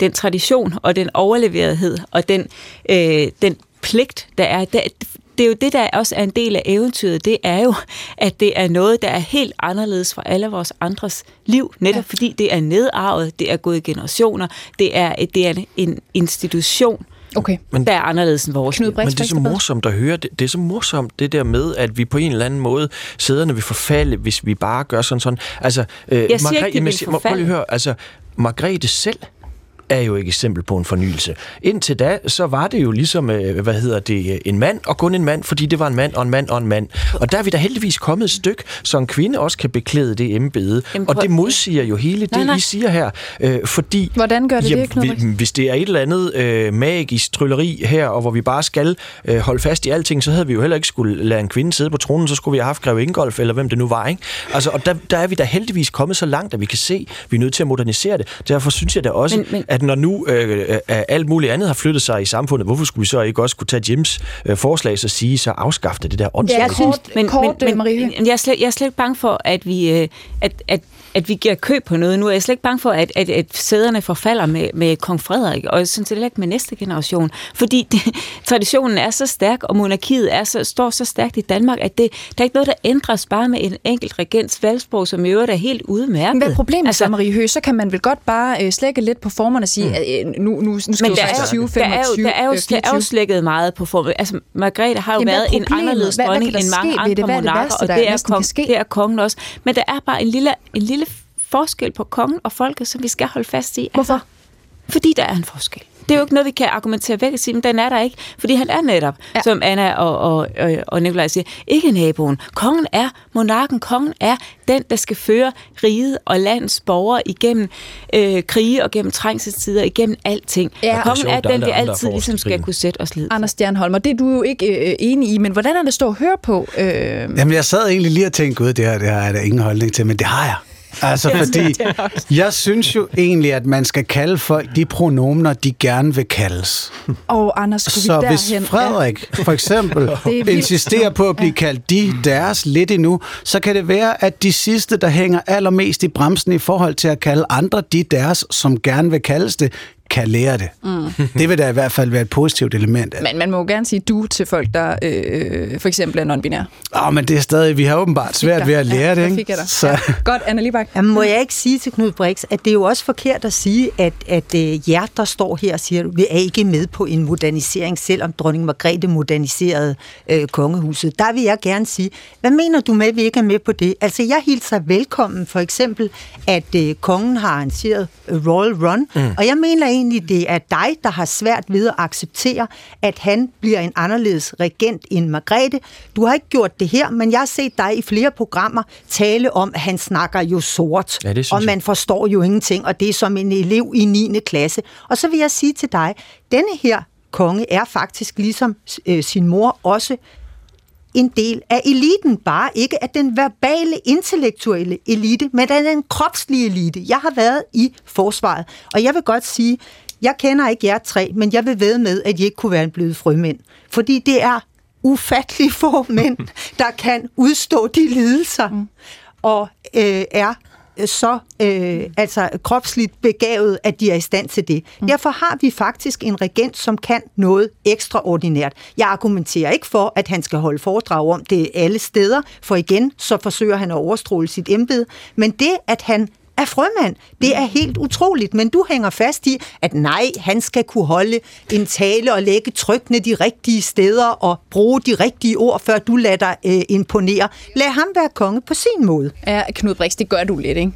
den tradition og den overleverethed og den, øh, den pligt, der er. Det, det er jo det, der også er en del af eventyret. Det er jo, at det er noget, der er helt anderledes fra alle vores andres liv, netop ja. fordi det er nedarvet, det er gået i generationer, det er, det er en institution, Okay. Men, der er anderledes end vores. Knud men det er så morsomt at høre. Det, det er så morsomt, det der med, at vi på en eller anden måde sæderne vil forfalde, hvis vi bare gør sådan sådan. Altså, øh, jeg siger Margrethe, ikke, det vil forfalde. Prøv lige at høre, altså, Margrethe selv er jo ikke eksempel på en fornyelse. Indtil da, så var det jo ligesom, øh, hvad hedder det, en mand, og kun en mand, fordi det var en mand og en mand og en mand. Og der er vi da heldigvis kommet et stykke, så en kvinde også kan beklæde det embede. Og det modsiger jo hele det, nej, nej. I siger her. Øh, fordi, Hvordan gør det jamen, det, Knud? Hvis det er et eller andet øh, magisk trylleri her, og hvor vi bare skal øh, holde fast i alting, så havde vi jo heller ikke skulle lade en kvinde sidde på tronen, så skulle vi have haft Greve Ingolf, eller hvem det nu var. Ikke? Altså, og der, der er vi da heldigvis kommet så langt, at vi kan se, at vi er nødt til at modernisere det. Derfor synes jeg da også, men, men, at at når nu øh, alt muligt andet har flyttet sig i samfundet, hvorfor skulle vi så ikke også kunne tage Jims øh, forslag så sige, så afskaffe det der åndssvagt? Jeg synes, men, kort, men, men, jeg, er slet, jeg er slet ikke bange for, at vi, øh, at, at at vi giver køb på noget nu. Jeg er slet ikke bange for, at, at, at sæderne forfalder med, med kong Frederik, og jeg synes heller ikke med næste generation. Fordi det, traditionen er så stærk, og monarkiet er så, står så stærkt i Danmark, at det, der er ikke noget, der ændres bare med en enkelt regents valgsprog, som i øvrigt er helt udmærket. Hvad er problemet altså, så, Marie Høgh? Så kan man vel godt bare øh, slække lidt på formerne og sige, mm. at øh, nu, nu, nu skal Men der er, 20, 25, der er, jo, der er, jo, der er jo slækket meget på formerne. Altså, Margrethe har jo Jamen, været en anderledes dronning end mange andre monarker, og det er, kong, det er kongen også. Men der er bare en lille, en lille forskel på kongen og folket, som vi skal holde fast i. Hvorfor? Altså, fordi der er en forskel. Det er jo ikke noget, vi kan argumentere væk og sige, men den er der ikke. Fordi han er netop, ja. som Anna og, og, og, og Nikolaj siger, ikke naboen. Kongen er monarken. Kongen er den, der skal føre riget og landets borgere igennem øh, krige og gennem trængselstider, igennem alting. Ja. Og kongen er den, vi altid ligesom skal kunne sætte os lid Anders Stjernholm, og det er du jo ikke øh, enig i, men hvordan er det at stå og høre på? Øh... Jamen, jeg sad egentlig lige og tænkte, gud, det her, det har jeg da ingen holdning til, men det har jeg. Altså, fordi jeg synes jo egentlig, at man skal kalde folk de pronomener, de gerne vil kaldes. Og Anders, Så hvis Frederik for eksempel insisterer på at blive kaldt de, deres lidt endnu, så kan det være, at de sidste, der hænger allermest i bremsen i forhold til at kalde andre de, deres, som gerne vil kaldes det, kan lære det. Mm. Det vil da i hvert fald være et positivt element. Men man må jo gerne sige du til folk, der øh, for eksempel er non-binære. Åh, oh, men det er stadig, vi har åbenbart svært ved at lære ja, det, ikke? Fik jeg dig. Så. Ja. Godt, Anna Libak. Jamen, må jeg ikke sige til Knud Brix, at det er jo også forkert at sige, at, at uh, jer, der står her og siger, vi er ikke med på en modernisering, selvom dronning Margrethe moderniserede uh, kongehuset. Der vil jeg gerne sige, hvad mener du med, at vi ikke er med på det? Altså, jeg hilser velkommen for eksempel, at uh, kongen har arrangeret Royal Run, mm. og jeg mener egentlig, det er dig, der har svært ved at acceptere, at han bliver en anderledes regent end Margrethe. Du har ikke gjort det her, men jeg har set dig i flere programmer tale om, at han snakker jo sort, ja, og man forstår jo ingenting, og det er som en elev i 9. klasse. Og så vil jeg sige til dig, denne her konge er faktisk ligesom øh, sin mor også en del af eliten, bare ikke af den verbale, intellektuelle elite, men af den kropslige elite. Jeg har været i forsvaret, og jeg vil godt sige, jeg kender ikke jer tre, men jeg vil ved med, at I ikke kunne være blevet frømænd. Fordi det er ufattelig få mænd, der kan udstå de lidelser, mm. og øh, er så øh, altså kropsligt begavet, at de er i stand til det. Mm. Derfor har vi faktisk en regent, som kan noget ekstraordinært. Jeg argumenterer ikke for, at han skal holde foredrag om det alle steder, for igen, så forsøger han at overstråle sit embede, men det, at han er frømand. Det er helt utroligt, men du hænger fast i, at nej, han skal kunne holde en tale og lægge trykkene de rigtige steder og bruge de rigtige ord, før du lader dig øh, imponere. Lad ham være konge på sin måde. Ja, Knud Brix, det gør du lidt, ikke?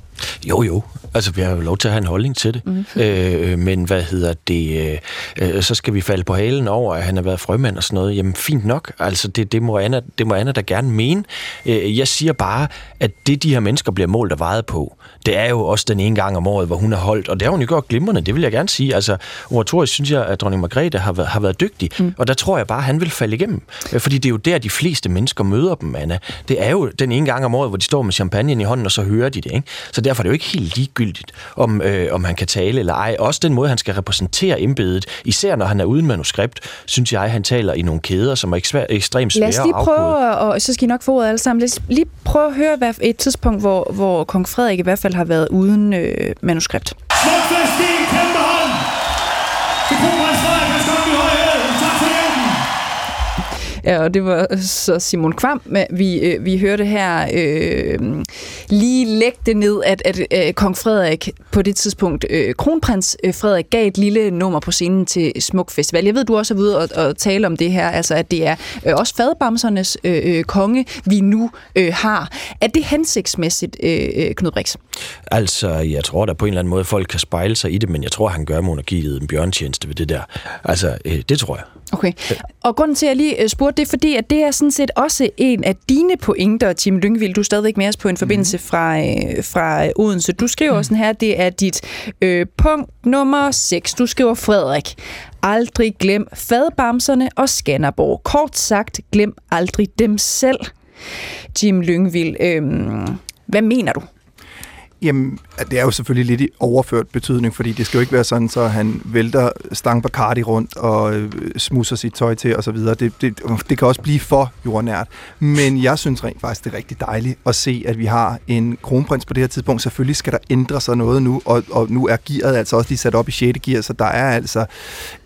Jo, jo. Altså, vi har jo lov til at have en holdning til det. Mm. Øh, men hvad hedder det? Øh, øh, så skal vi falde på halen over, at han har været frømand og sådan noget. Jamen, fint nok. Altså, det, det, må, Anna, det må Anna da gerne mene. Øh, jeg siger bare, at det, de her mennesker bliver målt og vejet på, det er jo også den ene gang om året, hvor hun har holdt, og det har hun jo gjort glimrende, det vil jeg gerne sige. Altså, oratorisk synes jeg, at dronning Margrethe har været, har været dygtig, mm. og der tror jeg bare, at han vil falde igennem. Øh, fordi det er jo der, de fleste mennesker møder dem, Anna. Det er jo den ene gang om året, hvor de står med champagne i hånden, og så hører de det. Ikke? Så derfor er det jo ikke helt ligegyldigt, om, øh, om han kan tale eller ej. Også den måde, han skal repræsentere embedet, især når han er uden manuskript, synes jeg, han taler i nogle kæder, som er ekstremt ekstremt svære Lad os lige prøve, og så skal I nok få ordet alle sammen. Lad os lige prøve at høre hvad, et tidspunkt, hvor, hvor kong Frederik i hvert fald har været uden øh, manuskript. Smukfest og det var så Simon Kvam, vi, øh, vi hørte her øh, lige lægge det ned, at, at øh, kong Frederik på det tidspunkt, øh, kronprins øh, Frederik, gav et lille nummer på scenen til Smuk Festival. Jeg ved, du også er ude og, og tale om det her, altså at det er øh, også fadbamsernes øh, øh, konge, vi nu øh, har. Er det hensigtsmæssigt, øh, øh Knud Brix? Altså, jeg tror der på en eller anden måde, folk kan spejle sig i det, men jeg tror, han gør monarkiet en bjørntjeneste ved det der. Altså, øh, det tror jeg. Okay. Og grunden til, at jeg lige øh, spurgte, det fordi, at det er sådan set også en af dine pointer, Tim Lyngvild. Du er stadigvæk med os på en forbindelse mm. fra, øh, fra Odense. Du skriver mm. sådan her, det er dit øh, punkt nummer 6. Du skriver Frederik. Aldrig glem fadbamserne og Skanderborg. Kort sagt, glem aldrig dem selv. Jim Lyngvild, øh, hvad mener du? Jamen, det er jo selvfølgelig lidt i overført betydning, fordi det skal jo ikke være sådan, så han vælter Stang Bacardi rundt og øh, smusser sit tøj til osv. Det, det, det kan også blive for jordnært. Men jeg synes rent faktisk, det er rigtig dejligt at se, at vi har en kronprins på det her tidspunkt. Selvfølgelig skal der ændre sig noget nu, og, og nu er gearet altså også lige sat op i 6. gear, så der er altså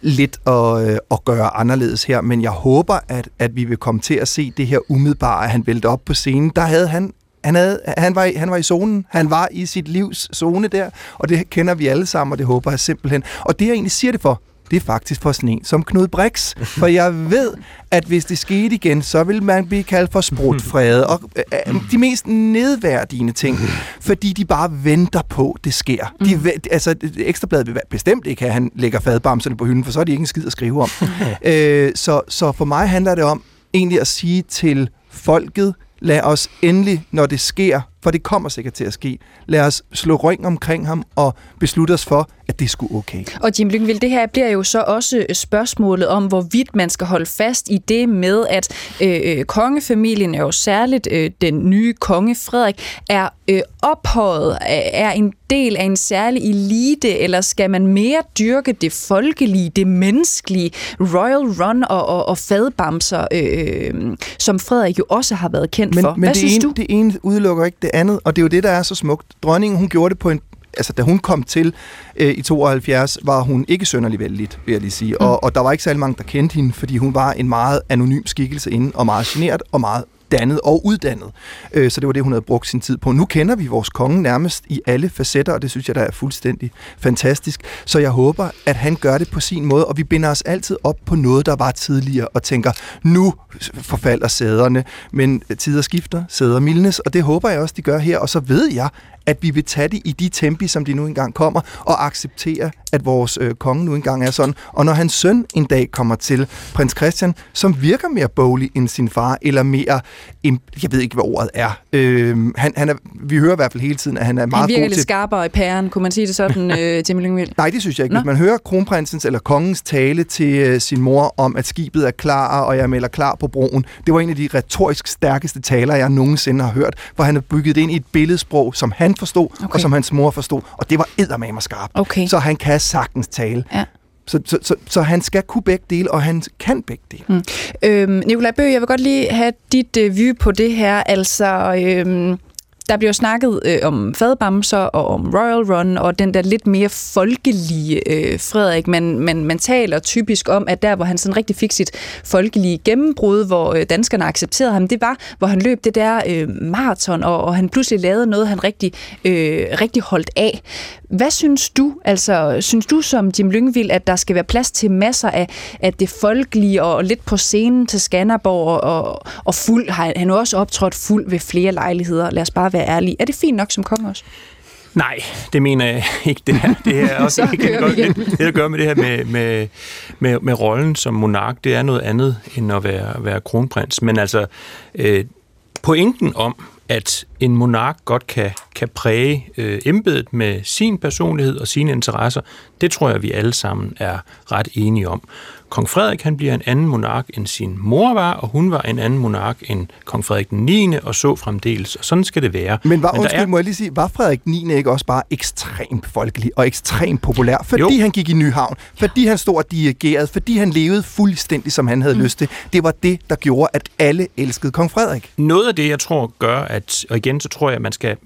lidt at, øh, at gøre anderledes her. Men jeg håber, at, at vi vil komme til at se det her umiddelbare, at han vælter op på scenen. Der havde han han, havde, han, var i, han var i zonen. Han var i sit livs zone der, og det kender vi alle sammen, og det håber jeg simpelthen. Og det, jeg egentlig siger det for, det er faktisk for sådan en som Knud Brix. For jeg ved, at hvis det skete igen, så vil man blive kaldt for sprutfrede og øh, de mest nedværdigende ting, fordi de bare venter på, det sker. De, mm. altså, Ekstrabladet vil bestemt ikke have, at han lægger fadbamserne på hylden, for så er de ikke en skid at skrive om. øh, så, så for mig handler det om egentlig at sige til folket, lad os endelig, når det sker, for det kommer sikkert til at ske, lad os slå ring omkring ham og beslutte os for, at det sgu okay. Og Jim Lyngvild, det her bliver jo så også spørgsmålet om, hvorvidt man skal holde fast i det med, at øh, øh kongefamilien, jo særligt øh, den nye konge Frederik, er øh, ophøjet, er en del af en særlig elite, eller skal man mere dyrke det folkelige, det menneskelige, Royal Run og, og, og fadbamser, øh, som Frederik jo også har været kendt men, for. Men Hvad det synes ene, du? det ene udelukker ikke det andet, og det er jo det, der er så smukt. Dronningen, hun gjorde det på en altså da hun kom til øh, i 72, var hun ikke sønderlig vældigt, vil jeg lige sige. Mm. Og, og der var ikke særlig mange, der kendte hende, fordi hun var en meget anonym skikkelse inden, og meget generet og meget dannet og uddannet. Øh, så det var det, hun havde brugt sin tid på. Nu kender vi vores konge nærmest i alle facetter, og det synes jeg, der er fuldstændig fantastisk. Så jeg håber, at han gør det på sin måde, og vi binder os altid op på noget, der var tidligere, og tænker, nu forfalder sæderne, men tider skifter, sæder mildnes, og det håber jeg også, de gør her, og så ved jeg, at vi vil tage det i de tempi, som de nu engang kommer, og acceptere, at vores øh, konge nu engang er sådan. Og når hans søn en dag kommer til, prins Christian, som virker mere bolig end sin far, eller mere, jeg ved ikke, hvad ordet er. Øh, han, han er, vi hører i hvert fald hele tiden, at han er meget han virker god lidt til... skarpere i pæren, kunne man sige det sådan, øh, Jimmy Lyngvild? Nej, det synes jeg ikke. Nå. Hvis man hører kronprinsens eller kongens tale til øh, sin mor om, at skibet er klar, og jeg melder klar på broen, det var en af de retorisk stærkeste taler, jeg nogensinde har hørt, hvor han er bygget ind i et billedsprog, som han forstod, okay. og som hans mor forstod. Og det var eddermame skarpt. Okay. Så han kan sagtens tale. Ja. Så, så, så, så han skal kunne begge dele, og han kan begge dele. Mm. Øhm, Nikolaj Bøge, jeg vil godt lige have dit øh, view på det her. Altså, øhm, der bliver snakket øh, om fadbamser og om Royal Run og den der lidt mere folkelige øh, Frederik. Man, man, man taler typisk om, at der, hvor han sådan rigtig fik sit folkelige gennembrud, hvor øh, danskerne accepterede ham, det var, hvor han løb det der øh, maraton, og, og han pludselig lavede noget, han rigtig, øh, rigtig holdt af. Hvad synes du, altså synes du som Jim Lyngvild, at der skal være plads til masser af, af det folkelige og, og lidt på scenen til Skanderborg og, og fuld, har han også optrådt fuld ved flere lejligheder, lad os bare være ærlige. Er det fint nok som konge også? Nej, det mener jeg ikke. Det er, det er også Så ikke igen. det, det, der gør med det her med, med, med, med rollen som monark, det er noget andet end at være, være kronprins. Men altså, øh, pointen om, at en monark godt kan, kan præge øh, embedet med sin personlighed og sine interesser, det tror jeg, vi alle sammen er ret enige om. Kong Frederik han bliver en anden monark end sin mor var, og hun var en anden monark end kong Frederik den 9. og så fremdeles. Og sådan skal det være. Men var, der undskyld, er- må jeg lige sige, var Frederik 9. ikke også bare ekstremt folkelig og ekstremt populær, fordi Jo. han gik i Nyhavn, fordi han stod og dirigerede, fordi han levede fuldstændig, som han havde mm. lyst til. Det var det, der gjorde, at alle elskede kong Frederik. Noget af det, jeg tror gør, at, og igen, så tror jeg, at man skal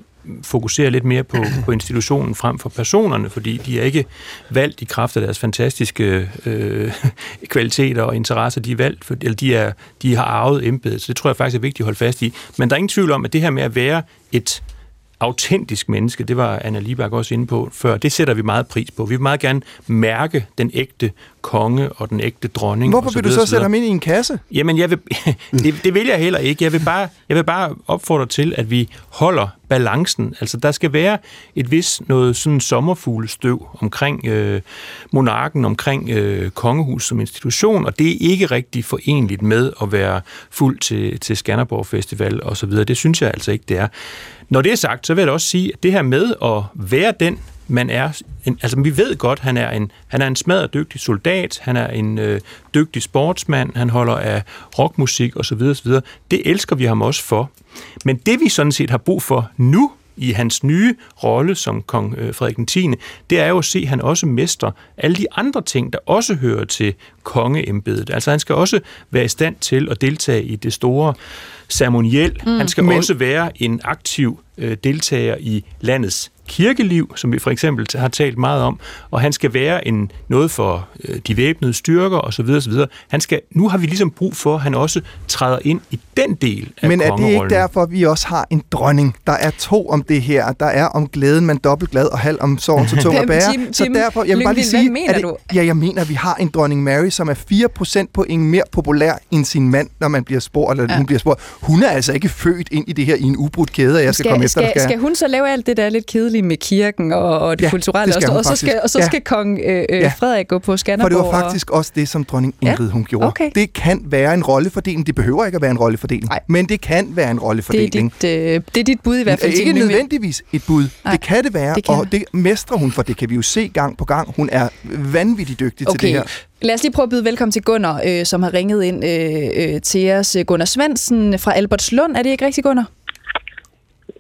fokusere lidt mere på, på institutionen frem for personerne, fordi de er ikke valgt i kraft af deres fantastiske øh, kvaliteter og interesser. De er valgt, for, eller de, er, de har arvet embedet, så det tror jeg faktisk er vigtigt at holde fast i. Men der er ingen tvivl om, at det her med at være et autentisk menneske, det var Anna Libak også inde på før, det sætter vi meget pris på. Vi vil meget gerne mærke den ægte konge og den ægte dronning. Hvorfor vil du så sætte ham ind i en kasse? Jamen, jeg vil, det, det vil jeg heller ikke. Jeg vil, bare, jeg vil bare opfordre til, at vi holder balancen. Altså, der skal være et vis noget sådan sommerfuglestøv omkring øh, monarken, omkring øh, kongehus som institution, og det er ikke rigtig forenligt med at være fuld til, til Skanderborg Festival og så videre. Det synes jeg altså ikke, det er. Når det er sagt, så vil jeg da også sige, at det her med at være den, man er, en, altså vi ved godt, han er en, han er en smadret dygtig soldat, han er en øh, dygtig sportsmand, han holder af rockmusik osv. osv. Det elsker vi ham også for. Men det vi sådan set har brug for nu, i hans nye rolle som kong øh, Frederik den 10., det er jo at se, at han også mester alle de andre ting, der også hører til kongeembedet. Altså han skal også være i stand til at deltage i det store ceremoniel. Mm. Han skal Men... også være en aktiv øh, deltager i landets kirkeliv, som vi for eksempel har talt meget om, og han skal være en noget for øh, de væbnede styrker osv. osv. Han skal, nu har vi ligesom brug for, at han også træder ind i den del af Men er det ikke derfor, vi også har en dronning? Der er to om det her. Der er om glæden, man dobbelt glad, og halv om sorgen så tung at bære. Tim, så derfor, jeg vil bare lige sige, mener det, du? Ja, jeg mener, at vi har en dronning Mary, som er 4% på en mere populær end sin mand, når man bliver spurgt, eller ja. hun bliver spurgt. Hun er altså ikke født ind i det her i en ubrudt kæde, og jeg skal, skal komme efter. Skal, skal hun så lave alt det der lidt kedelige med kirken og, og det Ja, kulturelle, det og, og så skal, og så skal kong øh, øh, Ja. Frederik gå på For Skanderborg? det var faktisk også det, som dronning Ingrid hun gjorde. okay. Det kan være en rollefordeling. Det behøver ikke at være en rollefordeling. Nej. Men det kan være en og det, rollefordeling. er dit, øh, det er dit bud i hvert fald. Ikke Tim, men- nødvendigvis et bud. Nej, det kan det være, det kan og det. det mestrer hun, for det kan vi jo se gang på gang. Hun er vanvittigt dygtig til det Okay. her. Lad os lige prøve at byde velkommen til Gunnar, øh, som har ringet ind øh, øh, til os. Gunnar Svendsen fra Albertslund. Er det ikke rigtigt, Gunnar?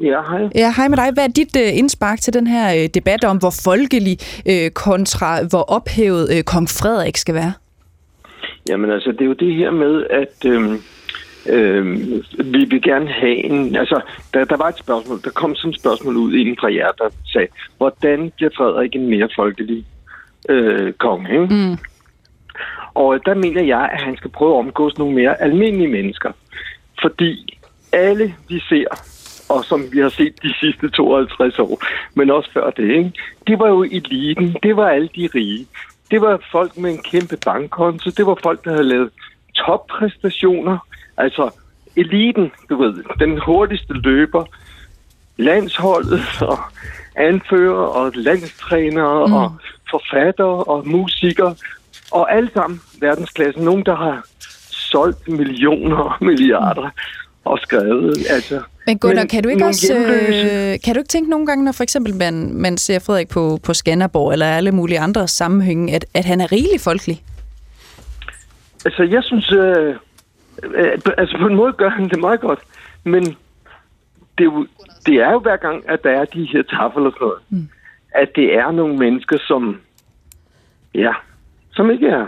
Ja, hej. Ja, hej med dig. Hvad er dit øh, indspark til den her øh, debat om, hvor folkelig øh, kontra hvor ophævet øh, kong Frederik skal være? Jamen altså, det er jo det her med, at øhm, øhm, vi vil gerne have en... Altså, der, der var et spørgsmål, der kom sådan et spørgsmål ud inden fra jer, der sagde, hvordan bliver Frederik en mere folkelig øh, konge? Ikke? Mm. Og der mener jeg, at han skal prøve at omgås nogle mere almindelige mennesker. Fordi alle vi ser, og som vi har set de sidste 52 år, men også før det, ikke? det var jo eliten, det var alle de rige. Det var folk med en kæmpe bankkonto, det var folk, der havde lavet toppræstationer. Altså eliten, du ved, den hurtigste løber, landsholdet og anfører og landstrænere mm. og forfattere og musikere, og alle sammen verdensklasse. Nogen, der har solgt millioner og milliarder og skrevet. Altså, Men Gunnar, kan du ikke også øh, kan du ikke tænke nogle gange, når for eksempel man, man ser Frederik på, på Skanderborg eller alle mulige andre sammenhænge, at, at han er rigelig folkelig? Altså, jeg synes, øh, øh, altså på en måde gør han det meget godt, men det er jo, det er jo hver gang, at der er de her tafler sådan noget, mm. at det er nogle mennesker, som, ja, som ikke er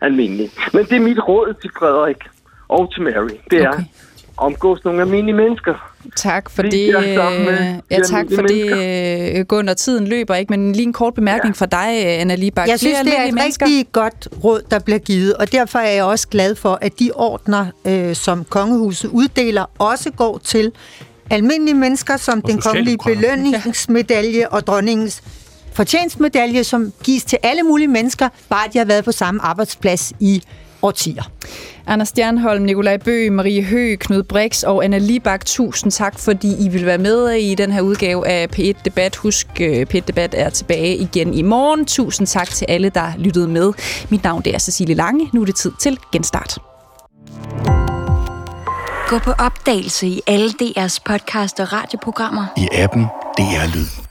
almindelige. Men det er mit råd til Frederik og til Mary, det er Okay. Omgås nogle almindelige mennesker. Tak for Fordi det. med øh, Ja, tak for almindelige det, øh, Gunnar. Tiden løber ikke, men lige en kort bemærkning ja. fra dig, Anna Libak. Jeg synes, det er et mennesker. rigtig godt råd, der bliver givet, og derfor er jeg også glad for, at de ordner, øh, som kongehuset uddeler, også går til almindelige mennesker, som den kongelige belønningsmedalje og dronningens fortjenstmedalje, som gives til alle mulige mennesker, bare de har været på samme arbejdsplads i årtier. Anders Stjernholm, Nikolaj Bø, Marie Høgh, Knud Brix og Anna Libak, tusind tak, fordi I vil være med i den her udgave af P1 Debat. Husk, øh, P1 Debat er tilbage igen i morgen. Tusind tak til alle, der lyttede med. Mit navn det er Cecilie Lange. Nu er det tid til genstart. Gå på opdagelse i alle DR's podcast og radioprogrammer. I appen DR Lyd.